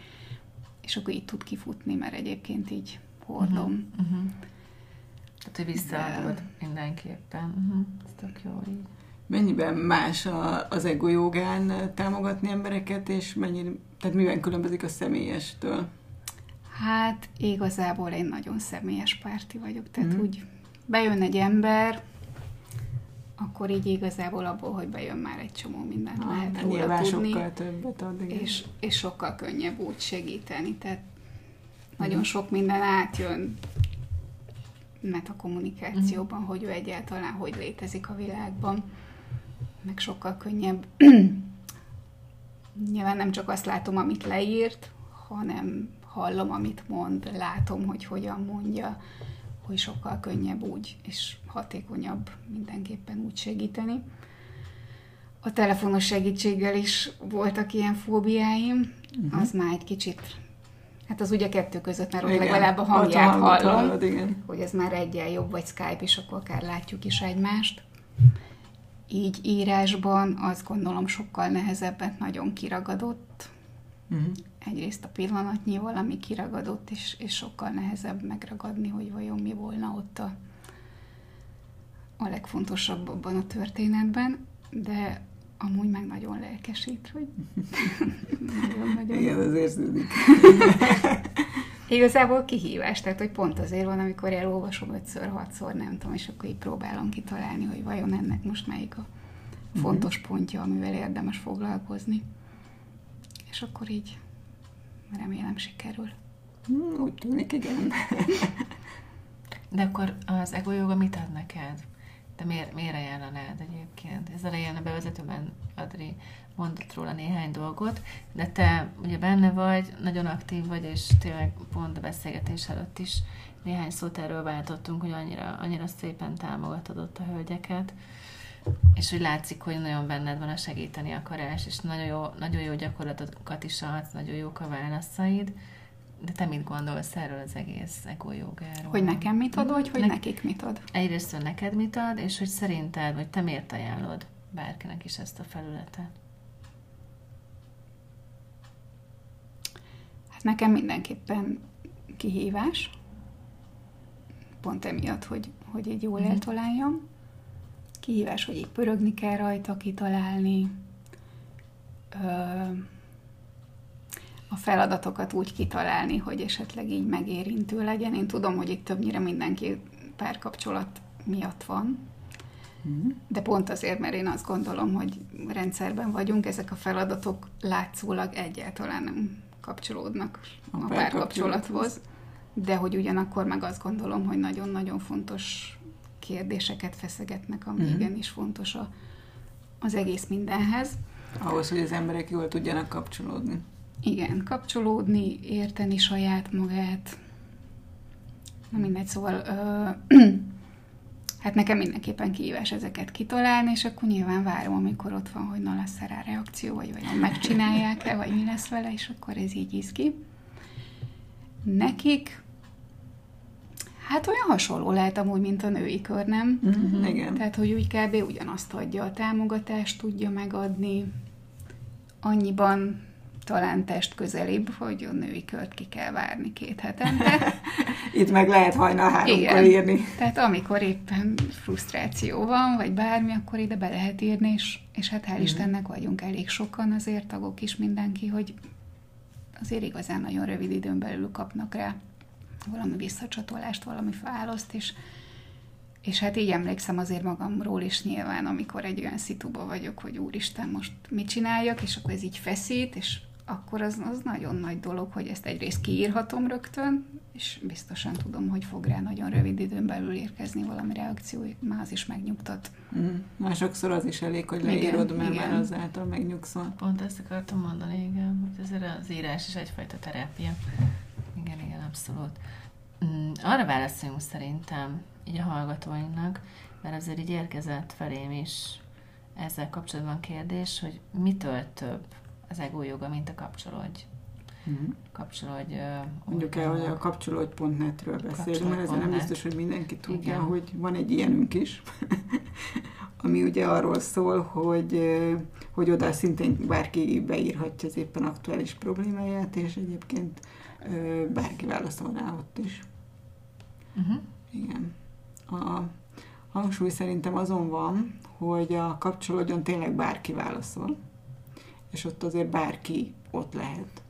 és akkor így tud kifutni, mert egyébként így hordom. Uh-huh. Tehát, hogy visszaadod De... mindenképpen. Uh-huh. Ez tök jó így. Mennyiben más a, az ego jogán támogatni embereket, és mennyi, tehát miben különbözik a személyestől? Hát igazából én nagyon személyes párti vagyok, tehát uh-huh. úgy bejön egy ember, akkor így igazából abból, hogy bejön már egy csomó mindent Ah, lehet de róla tudni, sokkal többet ad, igen. és, és sokkal könnyebb úgy segíteni. Tehát Mhm. nagyon sok minden átjön metakommunikációban, hogy ő egyáltalán hogy létezik a világban, meg sokkal könnyebb. Nyilván nem csak azt látom, amit leírt, hanem hallom, amit mond, látom, hogy hogyan mondja, hogy sokkal könnyebb úgy, és hatékonyabb mindenképpen úgy segíteni. A telefonos segítséggel is voltak ilyen fóbiáim, uh-huh. az már egy kicsit, hát az ugye kettő között, mert ott Igen, legalább a hangját hallom, hallod, igen. hogy ez már egyen jobb, vagy Skype, és akkor akár látjuk is egymást. Így írásban azt gondolom sokkal nehezebbet nagyon kiragadott. Uh-huh. Egyrészt a pillanatnyi valami kiragadott, és, és sokkal nehezebb megragadni, hogy vajon mi volna ott a, a legfontosabb abban a történetben, de amúgy meg nagyon lelkesít, hogy nagyon-nagyon Igen, az érződik. Igazából kihívás, tehát hogy pont azért van, amikor elolvasom ötször, hatszor, nem tudom, és akkor így próbálom kitalálni, hogy vajon ennek most melyik a fontos pontja, amivel érdemes foglalkozni. És akkor így remélem sikerül. Hmm, úgy tűnik, igen. De akkor az ego joga mit ad neked? De miért, miért ajánlanád egyébként? Ez elején a bevezetőben Adri mondott róla néhány dolgot, de te ugye benne vagy, nagyon aktív vagy, és tényleg pont a beszélgetés előtt is néhány szót erről váltottunk, hogy annyira, annyira szépen támogatod ott a hölgyeket, és hogy látszik, hogy nagyon benned van a segíteni akarás, és nagyon jó, nagyon jó gyakorlatokat is adsz, nagyon jók a válaszaid, de te mit gondolsz erről az egész ego jogáról? Hogy nekem mit ad, vagy hogy Nek- nekik mit ad? Egyrészt, hogy neked mit ad, és hogy szerinted, vagy te miért ajánlod bárkinek is ezt a felületet? Hát nekem mindenképpen kihívás, pont emiatt, hogy, hogy így jól Mhm. eltaláljam. Kihívás, hogy így pörögni kell rajta, kitalálni, a feladatokat úgy kitalálni, hogy esetleg így megérintő legyen. Én tudom, hogy itt többnyire mindenki párkapcsolat miatt van, Mhm. de pont azért, mert én azt gondolom, hogy rendszerben vagyunk, ezek a feladatok látszólag egyáltalán nem kapcsolódnak A a, párkapcsolathoz, de hogy ugyanakkor meg azt gondolom, hogy nagyon-nagyon fontos kérdéseket feszegetnek, ami mm-hmm. igenis fontos a, az egész mindenhez. Ahhoz, hogy az emberek jól tudjanak kapcsolódni. Igen, kapcsolódni, érteni saját magát. Na mindegy, szóval ö, hát nekem mindenképpen kihívás ezeket kitalálni, és akkor nyilván várom, amikor ott van, hogy na lesz rá reakció, vagy vajon megcsinálják-e, vagy mi lesz vele, és akkor ez így izgi. Nekik, hát olyan hasonló lehet amúgy, mint a női kör, nem? Uh-huh. Igen. Tehát, hogy úgy kb. ugyanazt adja a támogatást, tudja megadni, annyiban talán test közelibb, hogy a női kört ki kell várni két hetente. Itt meg lehet hajnal háromkor írni. Tehát amikor éppen frusztráció van, vagy bármi, akkor ide be lehet írni, és, és hát hál' Istennek vagyunk elég sokan azért, tagok is mindenki, hogy azért igazán nagyon rövid időn belül kapnak rá valami visszacsatolást, valami választ, és, és hát így emlékszem azért magamról is nyilván, amikor egy olyan szituba vagyok, hogy úristen, most mit csináljak, és akkor ez így feszít, és akkor az, az nagyon nagy dolog, hogy ezt egyrészt kiírhatom rögtön, és biztosan tudom, hogy fog rá nagyon rövid időn belül érkezni valami reakció, már az is megnyugtat. Mm. Már sokszor az is elég, hogy Igen, leírod, mert igen. már azáltal megnyugszol. Pont ezt akartam mondani, igen, hogy azért az írás is egyfajta terápia. Abszolút. Mm, Arra válaszoljunk szerintem, így a hallgatóinknak, mert azért így érkezett felém is ezzel kapcsolatban kérdés, hogy mitől több az ego joga, mint a kapcsolódj. Mm. Kapcsolódj. ö, Mondjuk el, hogy a kapcsolódj.net-ről beszélünk, mert ezen nem biztos, hogy mindenki tudja, Igen. hogy van egy ilyenünk is, ami ugye arról szól, hogy, hogy oda szintén bárki beírhatja az éppen aktuális problémáját, és egyébként bárki válaszol rá ott is. Uh-huh. Igen. A hangsúly szerintem azon van, hogy a kapcsolódjon tényleg bárki válaszol, és ott azért bárki ott lehet.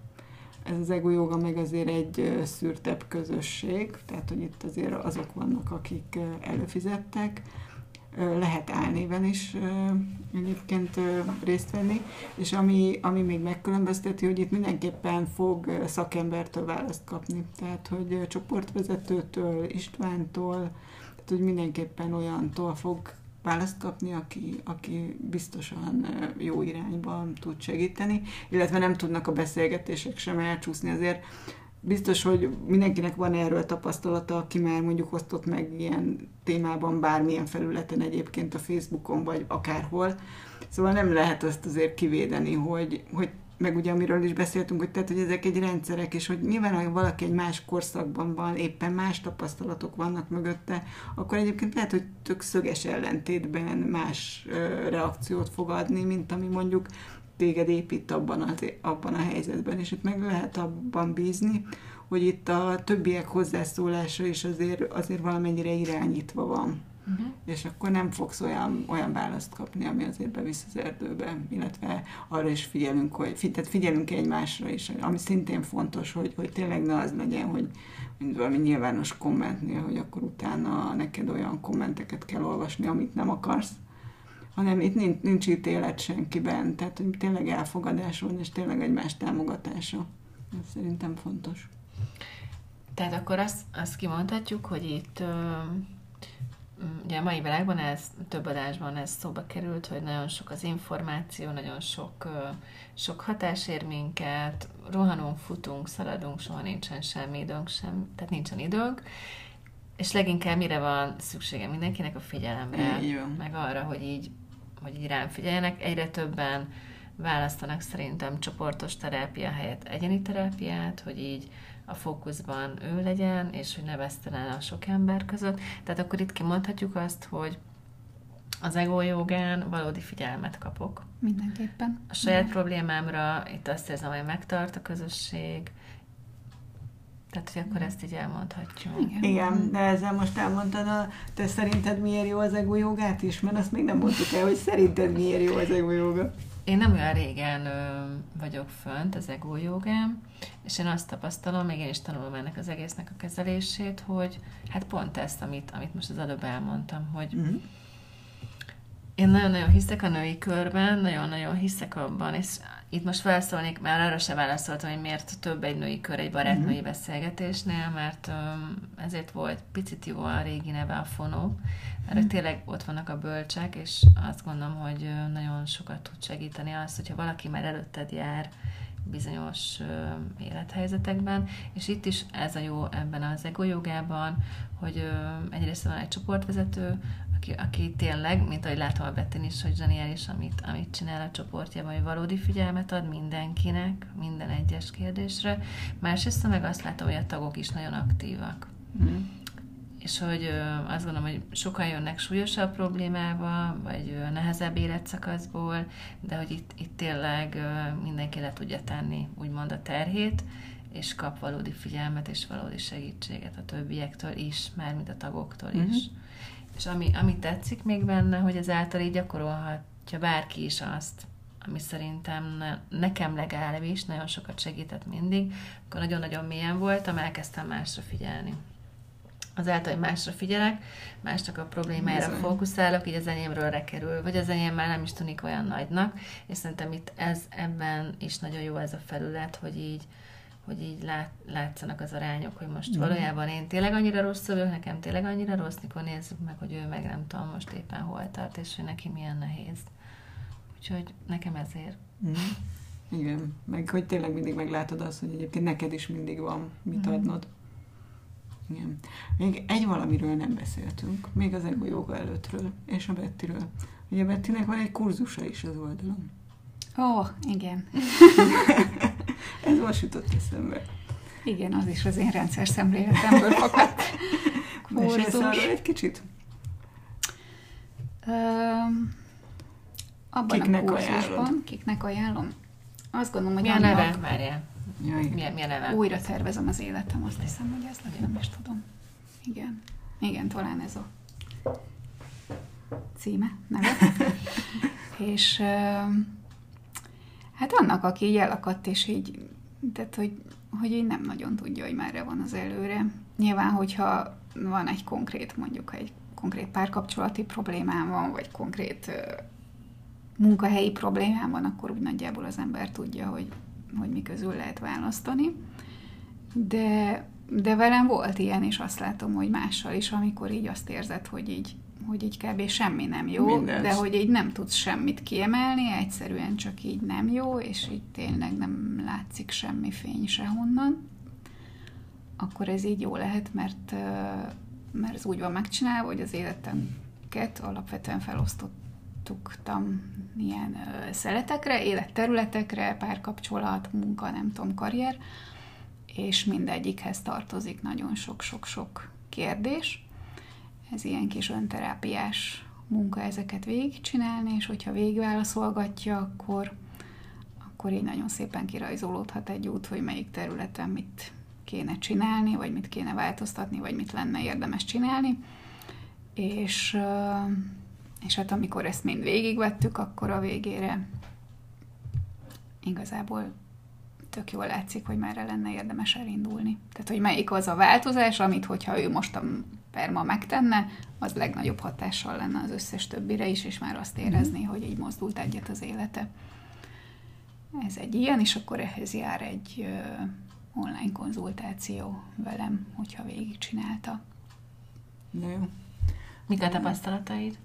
Ez az ego joga meg azért egy szűrtebb közösség, tehát hogy itt azért azok vannak, akik előfizettek, lehet álnéven is egyébként részt venni, és ami, ami még megkülönbözteti, hogy itt mindenképpen fog szakembertől választ kapni. Tehát, hogy csoportvezetőtől, Istvántól, tehát, hogy mindenképpen olyantól fog választ kapni, aki, aki biztosan jó irányba tud segíteni, illetve nem tudnak a beszélgetések sem elcsúszni. Azért biztos, hogy mindenkinek van erről tapasztalata, aki már mondjuk osztott meg ilyen témában bármilyen felületen egyébként a Facebookon, vagy akárhol. Szóval nem lehet azt azért kivédeni, hogy, hogy meg ugye amiről is beszéltünk, hogy, tehát, hogy ezek egy rendszerek, és hogy nyilván, ha valaki egy más korszakban van, éppen más tapasztalatok vannak mögötte, akkor egyébként lehet, hogy tök szöges ellentétben más ö, reakciót fog adni, mint ami mondjuk téged épít abban, az, abban a helyzetben, és itt meg lehet abban bízni, hogy itt a többiek hozzászólása is azért, azért valamennyire irányítva van. Uh-huh. És akkor nem fogsz olyan, olyan választ kapni, ami azért bevisz az erdőbe, illetve arra is figyelünk, hogy tehát figyelünk egymásra is, ami szintén fontos, hogy, hogy tényleg ne az legyen, hogy mint valami nyilvános kommentnél, hogy akkor utána neked olyan kommenteket kell olvasni, amit nem akarsz, hanem itt nincs, nincs ítélet senkiben, tehát hogy tényleg elfogadás van, és tényleg egymás támogatása. Ez szerintem fontos. Tehát akkor azt, azt kimondhatjuk, hogy itt ugye a mai világban ez több adásban ez szóba került, hogy nagyon sok az információ, nagyon sok, sok hatás ér minket, rohanunk, futunk, szaladunk, soha nincsen semmi időnk sem, tehát nincsen időnk, és leginkább mire van szüksége mindenkinek a figyelemre, meg arra, hogy így hogy így rám figyeljenek. Egyre többen választanak szerintem csoportos terápia helyett egyéni terápiát, hogy így a fókuszban ő legyen, és hogy ne vesztelen a sok ember között. Tehát akkor itt kimondhatjuk azt, hogy az ego jogán valódi figyelmet kapok. Mindenképpen. A saját problémámra itt azt érzem, hogy megtart a közösség, tehát, hogy akkor ezt így elmondhatjuk. Igen, Igen de ezzel most elmondtad, a, te szerinted miért jó az ego jogát is? Mert azt még nem mondtuk el, hogy szerinted miért jó az ego joga. Én nem olyan régen ö, vagyok fönt az ego jogám, és én azt tapasztalom, még én is tanulom ennek az egésznek a kezelését, hogy hát pont ezt, amit, amit most az előbb elmondtam, hogy uh-huh. Én nagyon-nagyon hiszek a női körben, nagyon-nagyon hiszek abban, és itt most felszólnék, mert arra se válaszoltam, hogy miért több egy női kör egy barátnői mm-hmm. beszélgetésnél, mert um, ezért volt picit jó a régi neve a fonó, mert mm-hmm. tényleg ott vannak a bölcsek, és azt gondolom, hogy nagyon sokat tud segíteni az, hogyha valaki már előtted jár bizonyos uh, élethelyzetekben, és itt is ez a jó ebben az ego jogában, hogy uh, egyrészt van egy csoportvezető, aki, aki tényleg, mint ahogy látom a Bettin is, hogy zseniális, amit, amit csinál a csoportjában, hogy valódi figyelmet ad mindenkinek, minden egyes kérdésre. Másrészt meg azt látom, hogy a tagok is nagyon aktívak. Mm. És hogy ö, azt gondolom, hogy sokan jönnek súlyosabb problémába, vagy ö, nehezebb életszakaszból, de hogy itt, itt tényleg ö, mindenki le tudja tenni, úgymond a terhét, és kap valódi figyelmet és valódi segítséget a többiektől is, mármint a tagoktól mm-hmm. is. És ami, ami tetszik még benne, hogy ezáltal így gyakorolhatja bárki is azt, ami szerintem ne, nekem legalábbis nagyon sokat segített mindig, akkor nagyon-nagyon mélyen voltam, elkezdtem másra figyelni. Azáltal, hogy másra figyelek, másnak a problémára Bizony. fókuszálok, így az enyémről rekerül, vagy az enyém már nem is tűnik olyan nagynak, és szerintem itt ez ebben is nagyon jó ez a felület, hogy így hogy így lát, látszanak az arányok, hogy most mm. valójában én tényleg annyira rossz vagyok, nekem tényleg annyira rossz, mikor nézzük meg, hogy ő meg nem tudom most éppen hol tart, és hogy neki milyen nehéz. Úgyhogy nekem ezért. Mm. Igen, meg hogy tényleg mindig meglátod azt, hogy egyébként neked is mindig van mit mm. adnod. Igen. Még egy valamiről nem beszéltünk, még az ego joga előttről, és a Bettiről. Ugye Bettinek van egy kurzusa is az oldalon. Ó, oh, igen. Ez most jutott eszembe. Igen, az is az én rendszer szemléletemből fakadt. Mesélsz arról egy kicsit? Ö, abban kiknek a kurzusban, ajánlod? kiknek ajánlom? Azt gondolom, hogy milyen neve? Várjál. Milyen, milyen neve? Újra tervezem az életem, azt hiszem, hogy ez legyen, nem is tudom. Igen. Igen, talán ez a címe, neve. És Hát annak, aki így elakadt, és így, tehát, hogy, hogy így nem nagyon tudja, hogy merre van az előre. Nyilván, hogyha van egy konkrét, mondjuk egy konkrét párkapcsolati problémám van, vagy konkrét munkahelyi problémám van, akkor úgy nagyjából az ember tudja, hogy, hogy mi közül lehet választani. De, de velem volt ilyen, és azt látom, hogy mással is, amikor így azt érzed, hogy így, hogy így kb. semmi nem jó, Mindent. de hogy így nem tudsz semmit kiemelni, egyszerűen csak így nem jó, és így tényleg nem látszik semmi fény sehonnan, akkor ez így jó lehet, mert, mert ez úgy van megcsinálva, hogy az életemket alapvetően felosztottam ilyen szeletekre, életterületekre, párkapcsolat, munka, nem tudom, karrier, és mindegyikhez tartozik nagyon sok-sok-sok kérdés. Ez ilyen kis önterápiás munka ezeket végigcsinálni, és hogyha végigválaszolgatja, akkor, akkor így nagyon szépen kirajzolódhat egy út, hogy melyik területen mit kéne csinálni, vagy mit kéne változtatni, vagy mit lenne érdemes csinálni. És, és hát amikor ezt mind végigvettük, akkor a végére igazából tök jól látszik, hogy merre lenne érdemes elindulni. Tehát, hogy melyik az a változás, amit, hogyha ő most a perma megtenne, az legnagyobb hatással lenne az összes többire is, és már azt érezni, mm-hmm. hogy így mozdult egyet az élete. Ez egy ilyen, és akkor ehhez jár egy online konzultáció velem, hogyha végigcsinálta. Na jó. Mik a tapasztalataid?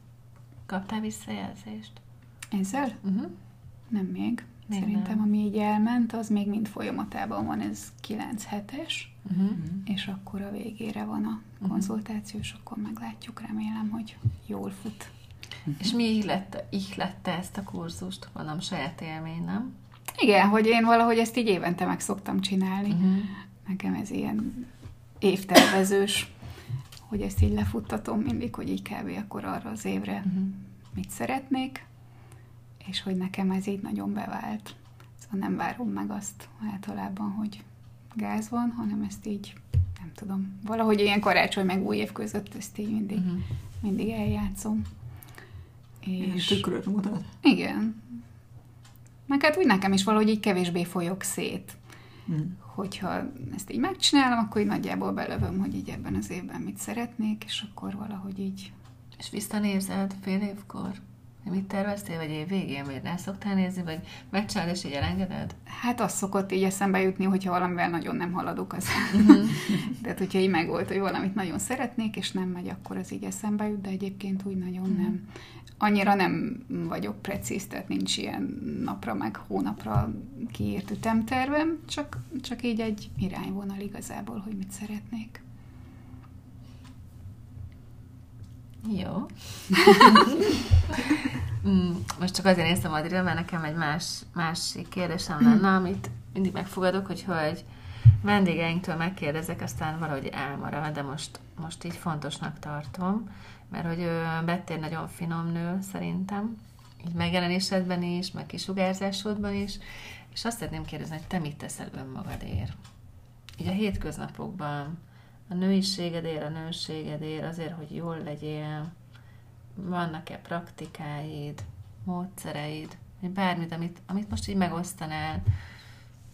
Kaptál visszajelzést? Ezzel? Uh-huh. Nem még. még Szerintem, nem. ami így elment, az még mind folyamatában van, ez 9 hetes, uh-huh. és akkor a végére van a uh-huh. konzultáció, és akkor meglátjuk, remélem, hogy jól fut. Uh-huh. És mi ihlette, ihlette ezt a kurzust? Mondom, saját élmény, nem? Igen, hogy én valahogy ezt így évente meg szoktam csinálni. Uh-huh. Nekem ez ilyen évtervezős, hogy ezt így lefuttatom mindig, hogy így kb. akkor arra az évre uh-huh. mit szeretnék, és hogy nekem ez így nagyon bevált. Szóval nem várom meg azt általában, hogy gáz van, hanem ezt így, nem tudom, valahogy ilyen karácsony meg új év között ezt így mindig, uh-huh. mindig eljátszom. És tükröt mutat. Igen, meg hát úgy nekem is valahogy így kevésbé folyok szét. Mm. Hogyha ezt így megcsinálom, akkor így nagyjából belövöm, hogy így ebben az évben mit szeretnék, és akkor valahogy így... És visszanézed fél évkor? Mit terveztél, vagy év végén, vagy rá szoktál nézni, vagy megcsinálod, és így elengeded? Hát az szokott így eszembe jutni, hogyha valamivel nagyon nem haladok az. Tehát, hogyha így megvolt, hogy valamit nagyon szeretnék, és nem megy, akkor az így eszembe jut, de egyébként úgy nagyon nem annyira nem vagyok precíz, tehát nincs ilyen napra meg hónapra kiírt ütemtervem, csak, csak így egy irányvonal igazából, hogy mit szeretnék. Jó. Mm, most csak azért néztem Adrira, mert nekem egy más, másik kérdésem lenne, amit mindig megfogadok, hogy hogy vendégeinktől megkérdezek, aztán valahogy elmarad, de most, most így fontosnak tartom mert hogy Betty egy nagyon finom nő szerintem, így megjelenésedben is, meg kisugárzásodban is, és azt szeretném kérdezni, hogy te mit teszel önmagadért? Így a hétköznapokban, a nőiségedért, a nőségedért, azért, hogy jól legyél, vannak-e praktikáid, módszereid, vagy bármit, amit, amit most így megosztanál,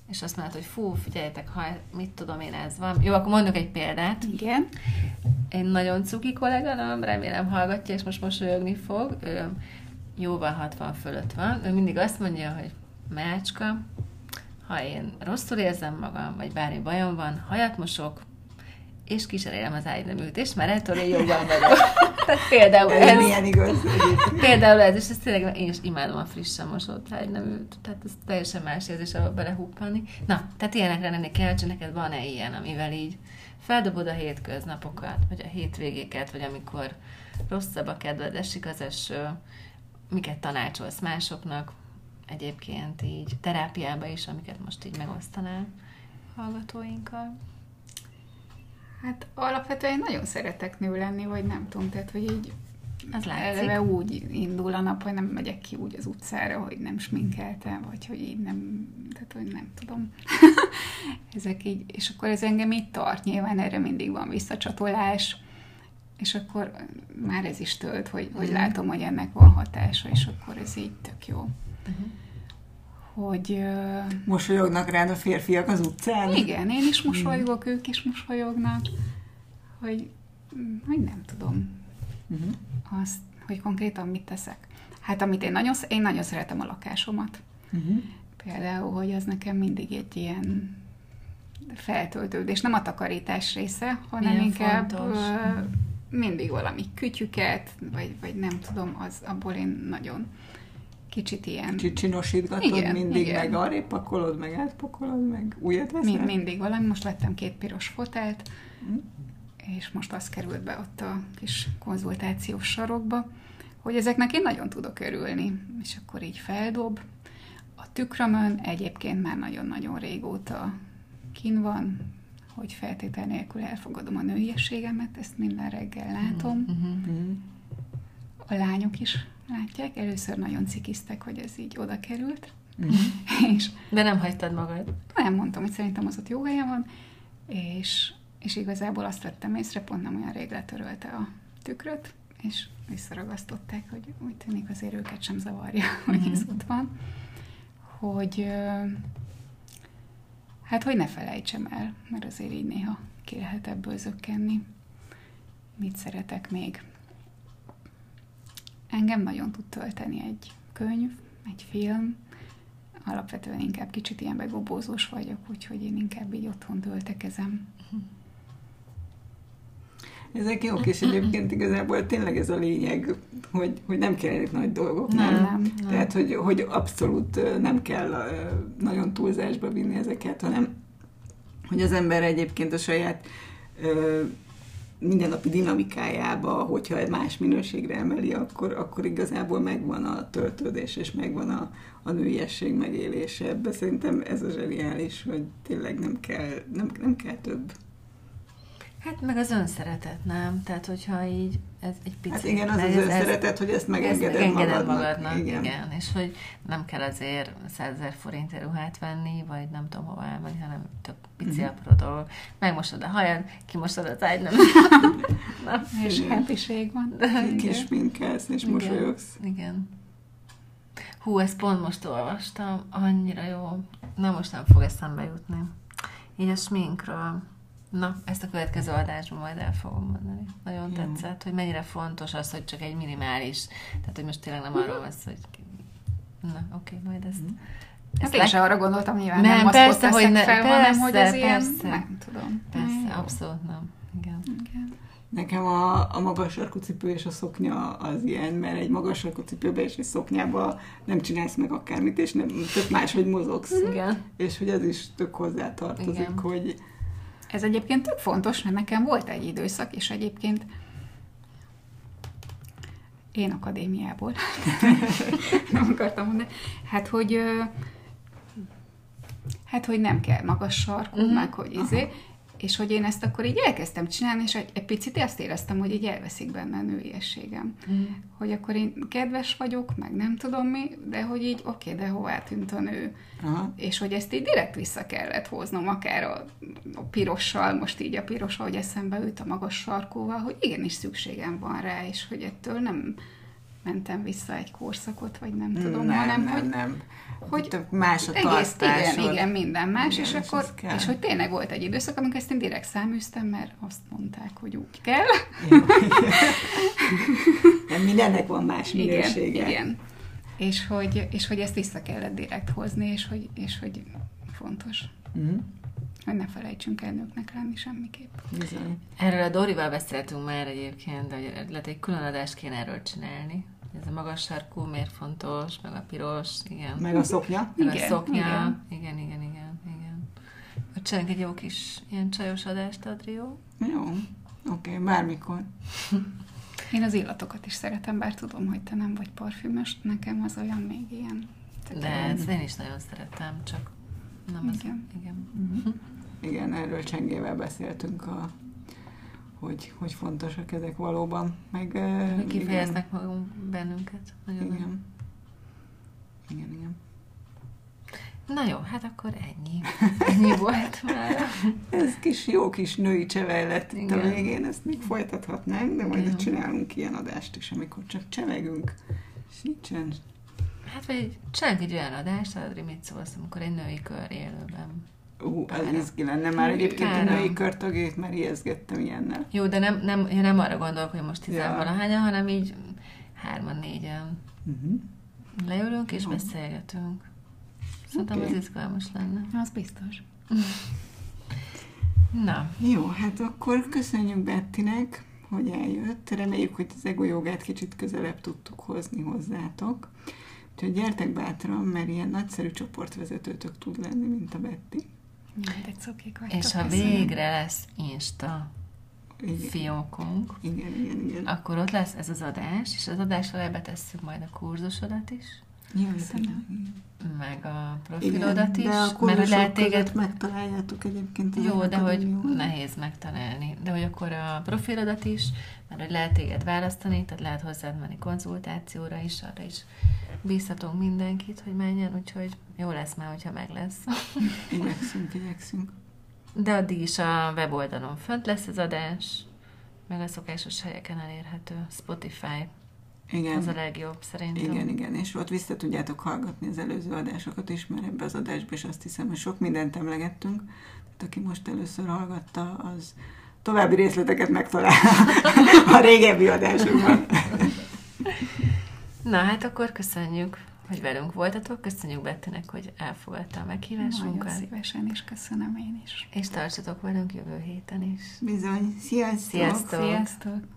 és azt mondod, hogy fú, figyeljetek, ha mit tudom én, ez van. Jó, akkor mondok egy példát. Igen. Egy nagyon cuki kolléganom, remélem hallgatja, és most mosolyogni fog. Ő jóval 60 fölött van. Ő mindig azt mondja, hogy Mácska, ha én rosszul érzem magam, vagy bármi bajom van, hajat mosok, és kísérelem az ágyneműtést, mert ettől én jobban vagyok. Tehát például ez. Milyen igaz. Például ez, és ez tényleg én is imádom a frissen mosott ágyneműt. Tehát ez teljesen más érzés, ahol belehuppani. Na, tehát ilyenekre lenni kell, hogy neked van-e ilyen, amivel így feldobod a hétköznapokat, vagy a hétvégéket, vagy amikor rosszabb a kedved, esik az eső, miket tanácsolsz másoknak, egyébként így terápiába is, amiket most így megosztanál hallgatóinkkal. Hát alapvetően nagyon szeretek nő lenni, vagy nem tudom, tehát hogy így az látszik. Eleve úgy indul a nap, hogy nem megyek ki úgy az utcára, hogy nem sminkeltem, vagy hogy így nem, tehát hogy nem tudom. Ezek így, és akkor ez engem itt tart, nyilván erre mindig van visszacsatolás, és akkor már ez is tölt, hogy, hogy mhm. látom, hogy ennek van hatása, és akkor ez így tök jó. Uh-huh hogy... Mosolyognak rád a férfiak az utcán? Igen, én is mosolygok, ők is mosolyognak, hogy, hogy nem tudom. uh-huh. azt, hogy konkrétan mit teszek. Hát amit én nagyon, én nagyon szeretem a lakásomat. Uh-huh. Például, hogy az nekem mindig egy ilyen feltöltődés, nem a takarítás része, hanem Milyen inkább fontos. mindig valami kütyüket, vagy, vagy nem tudom, az abból én nagyon kicsit ilyen... Kicsit csinosítgatod igen, mindig, igen. meg arrébb pakolod, meg átpakolod, meg újat veszel? Mind, mindig valami. Most vettem két piros fotelt, mm. és most az került be ott a kis konzultációs sarokba, hogy ezeknek én nagyon tudok örülni, és akkor így feldob. A tükrömön egyébként már nagyon-nagyon régóta kin van, hogy feltétel nélkül elfogadom a nőiességemet, ezt minden reggel látom. Mm-hmm. A lányok is látják, először nagyon cikiztek, hogy ez így oda került. Mm-hmm. és De nem hagytad magad? Nem mondtam, hogy szerintem az ott jó helyen van, és, és igazából azt vettem észre, pont nem olyan rég letörölte a tükröt, és visszaragasztották, hogy úgy tűnik azért őket sem zavarja, hogy mm-hmm. ez ott van, hogy hát, hogy ne felejtsem el, mert azért így néha ki lehet ebből zökkenni. Mit szeretek még? Engem nagyon tud tölteni egy könyv, egy film, alapvetően inkább kicsit ilyen begobózós vagyok, úgyhogy én inkább így otthon töltekezem. Ezek jók, és egyébként igazából tényleg ez a lényeg, hogy, hogy nem kell itt nagy dolgok. Nem, nem. nem. Tehát, hogy, hogy abszolút nem kell nagyon túlzásba vinni ezeket, hanem hogy az ember egyébként a saját mindennapi dinamikájába, hogyha más minőségre emeli, akkor, akkor igazából megvan a töltődés, és megvan a, a nőiesség megélése. Ebbe szerintem ez a zseniális, hogy tényleg nem kell, nem, nem kell több. Hát meg az önszeretet, nem? Tehát, hogyha így ez egy picit... Hát igen, az az ez, hogy ezt megengeded, ezt megengeded magadnak. magadnak. Igen. igen. És hogy nem kell azért 100 ezer forintért ruhát venni, vagy nem tudom hova elmenni, hanem tök pici uh-huh. apró dolog. Megmosod a hajad, kimosod az ágy, nem? Na, és happység van. Kis minkelsz, és igen. mosolyogsz. Igen. Hú, ezt pont most olvastam, annyira jó. Na, most nem fog eszembe jutni. Így a sminkről Na, ezt a következő adásban majd el fogom mondani. Nagyon Jó. tetszett, hogy mennyire fontos az, hogy csak egy minimális, tehát hogy most tényleg nem arról van szó, hogy na, oké, okay, majd ezt... Mm. Hát én sem arra gondoltam, nyilván nem, nem persze, hogy ne, fel, persze, hanem hogy ez persze, ilyen, nem tudom. Persze, abszolút nem. Igen. Igen. Nekem a, a magas sarkucipő és a szoknya az ilyen, mert egy magas sarkucipőbe és egy szoknyába nem csinálsz meg akármit, és nem, tök máshogy mozogsz. Igen. És hogy ez is tök hozzá tartozik, hogy ez egyébként tök fontos, mert nekem volt egy időszak, és egyébként én akadémiából, nem akartam mondani, hát hogy hát, hogy nem kell magas sarkú, uh-huh. meg hogy izé, Aha és hogy én ezt akkor így elkezdtem csinálni, és egy, egy picit azt éreztem, hogy így elveszik benne a nőiességem. Mm. Hogy akkor én kedves vagyok, meg nem tudom mi, de hogy így oké, okay, de hová tűnt a nő. Aha. És hogy ezt így direkt vissza kellett hoznom, akár a, a pirossal, most így a piros, ahogy eszembe ült a magas sarkóval, hogy igenis szükségem van rá, és hogy ettől nem mentem vissza egy korszakot, vagy nem tudom, nem, hanem nem, hogy, nem. hogy Tök más a egész, igen, igen, minden más, igen, és akkor, és hogy tényleg volt egy időszak, amikor ezt én direkt száműztem, mert azt mondták, hogy úgy kell. nem, mindennek van más minősége. Igen, igen. És hogy, és hogy ezt vissza kellett direkt hozni, és hogy, és hogy fontos. Uh-huh hogy ne felejtsünk el nőknek lenni semmiképp. Bizony. Erről a Dorival beszéltünk már egyébként, de lehet egy külön adást kéne erről csinálni. Ez a magas sarkú miért fontos, meg a piros, igen. Meg a szoknya. Meg igen, a szoknya. Igen, igen, igen, igen. igen. Csinálunk egy jó kis ilyen csajos adást, Adrió. Jó, oké, okay, bármikor. Én az illatokat is szeretem, bár tudom, hogy te nem vagy parfümös, nekem az olyan még ilyen. De ezt én is nagyon szeretem, csak nem igen. Az, igen. Uh-huh. Igen, erről Csengével beszéltünk, a, hogy, hogy fontosak ezek valóban. Meg, Kifejeznek magunk bennünket. Nagyon igen. Nem. Igen, igen. Na jó, hát akkor ennyi. Ennyi volt már. Ez kis jó kis női csevej lett itt a végén, ezt még folytathatnánk, de majd Igen. csinálunk ilyen adást is, amikor csak csevegünk, és nincsen. Hát vagy csinálunk egy olyan adást, Adri, mit szólsz, amikor egy női kör élőben Ú, az izgi lenne már egyébként a női körtagjait már ijeszgettem ilyennel. Jó, de nem, nem, én nem arra gondolok, hogy most Ja. tizenvalahányan, hanem így hárman, négyen Uh-huh. leülünk és Jó. beszélgetünk. Szerintem Oké. az izgalmas lenne. Az biztos. Na, Jó, hát akkor köszönjük Bettinek, hogy eljött. Reméljük, hogy az ego jogát kicsit közelebb tudtuk hozni hozzátok. Úgyhogy gyertek bátran, mert ilyen nagyszerű csoportvezetőtök tud lenni, mint a Betty. Mindegy szokik vagytok. és ha végre lesz Insta Igen, fiókunk, igen, igen. igen. akkor ott lesz ez az adás, és az adás alá betesszük majd a kurzusodat is, Jó, meg a igen. profilodat is, de a mert hogy kurzusok lehet téged megtaláljátok egyébként. Jó, de hogy nehéz megtalálni. De hogy akkor a profilodat is, mert hogy lehet téged választani, tehát lehet hozzád menni konzultációra is, arra is bíztatunk mindenkit, hogy menjen, úgyhogy jó lesz már, hogyha meg lesz. Igyekszünk, igyekszünk. De addig is a weboldalon fönt lesz az adás, meg a szokásos helyeken elérhető. Spotify, Igen. az a legjobb szerintem. Igen, igen, és ott vissza tudjátok hallgatni az előző adásokat is, mert ebbe az adásba is azt hiszem, hogy sok mindent emlegettünk. Tehát aki most először hallgatta, az további részleteket megtalál a régebbi adásokban. Na hát akkor köszönjük, hogy velünk voltatok, köszönjük Bettinek, hogy elfogadta a Nagyon meghívásunkat, szívesen, és köszönöm én is. és tartsatok velünk jövő héten is. Bizony, sziasztok! Sziasztok! Sziasztok!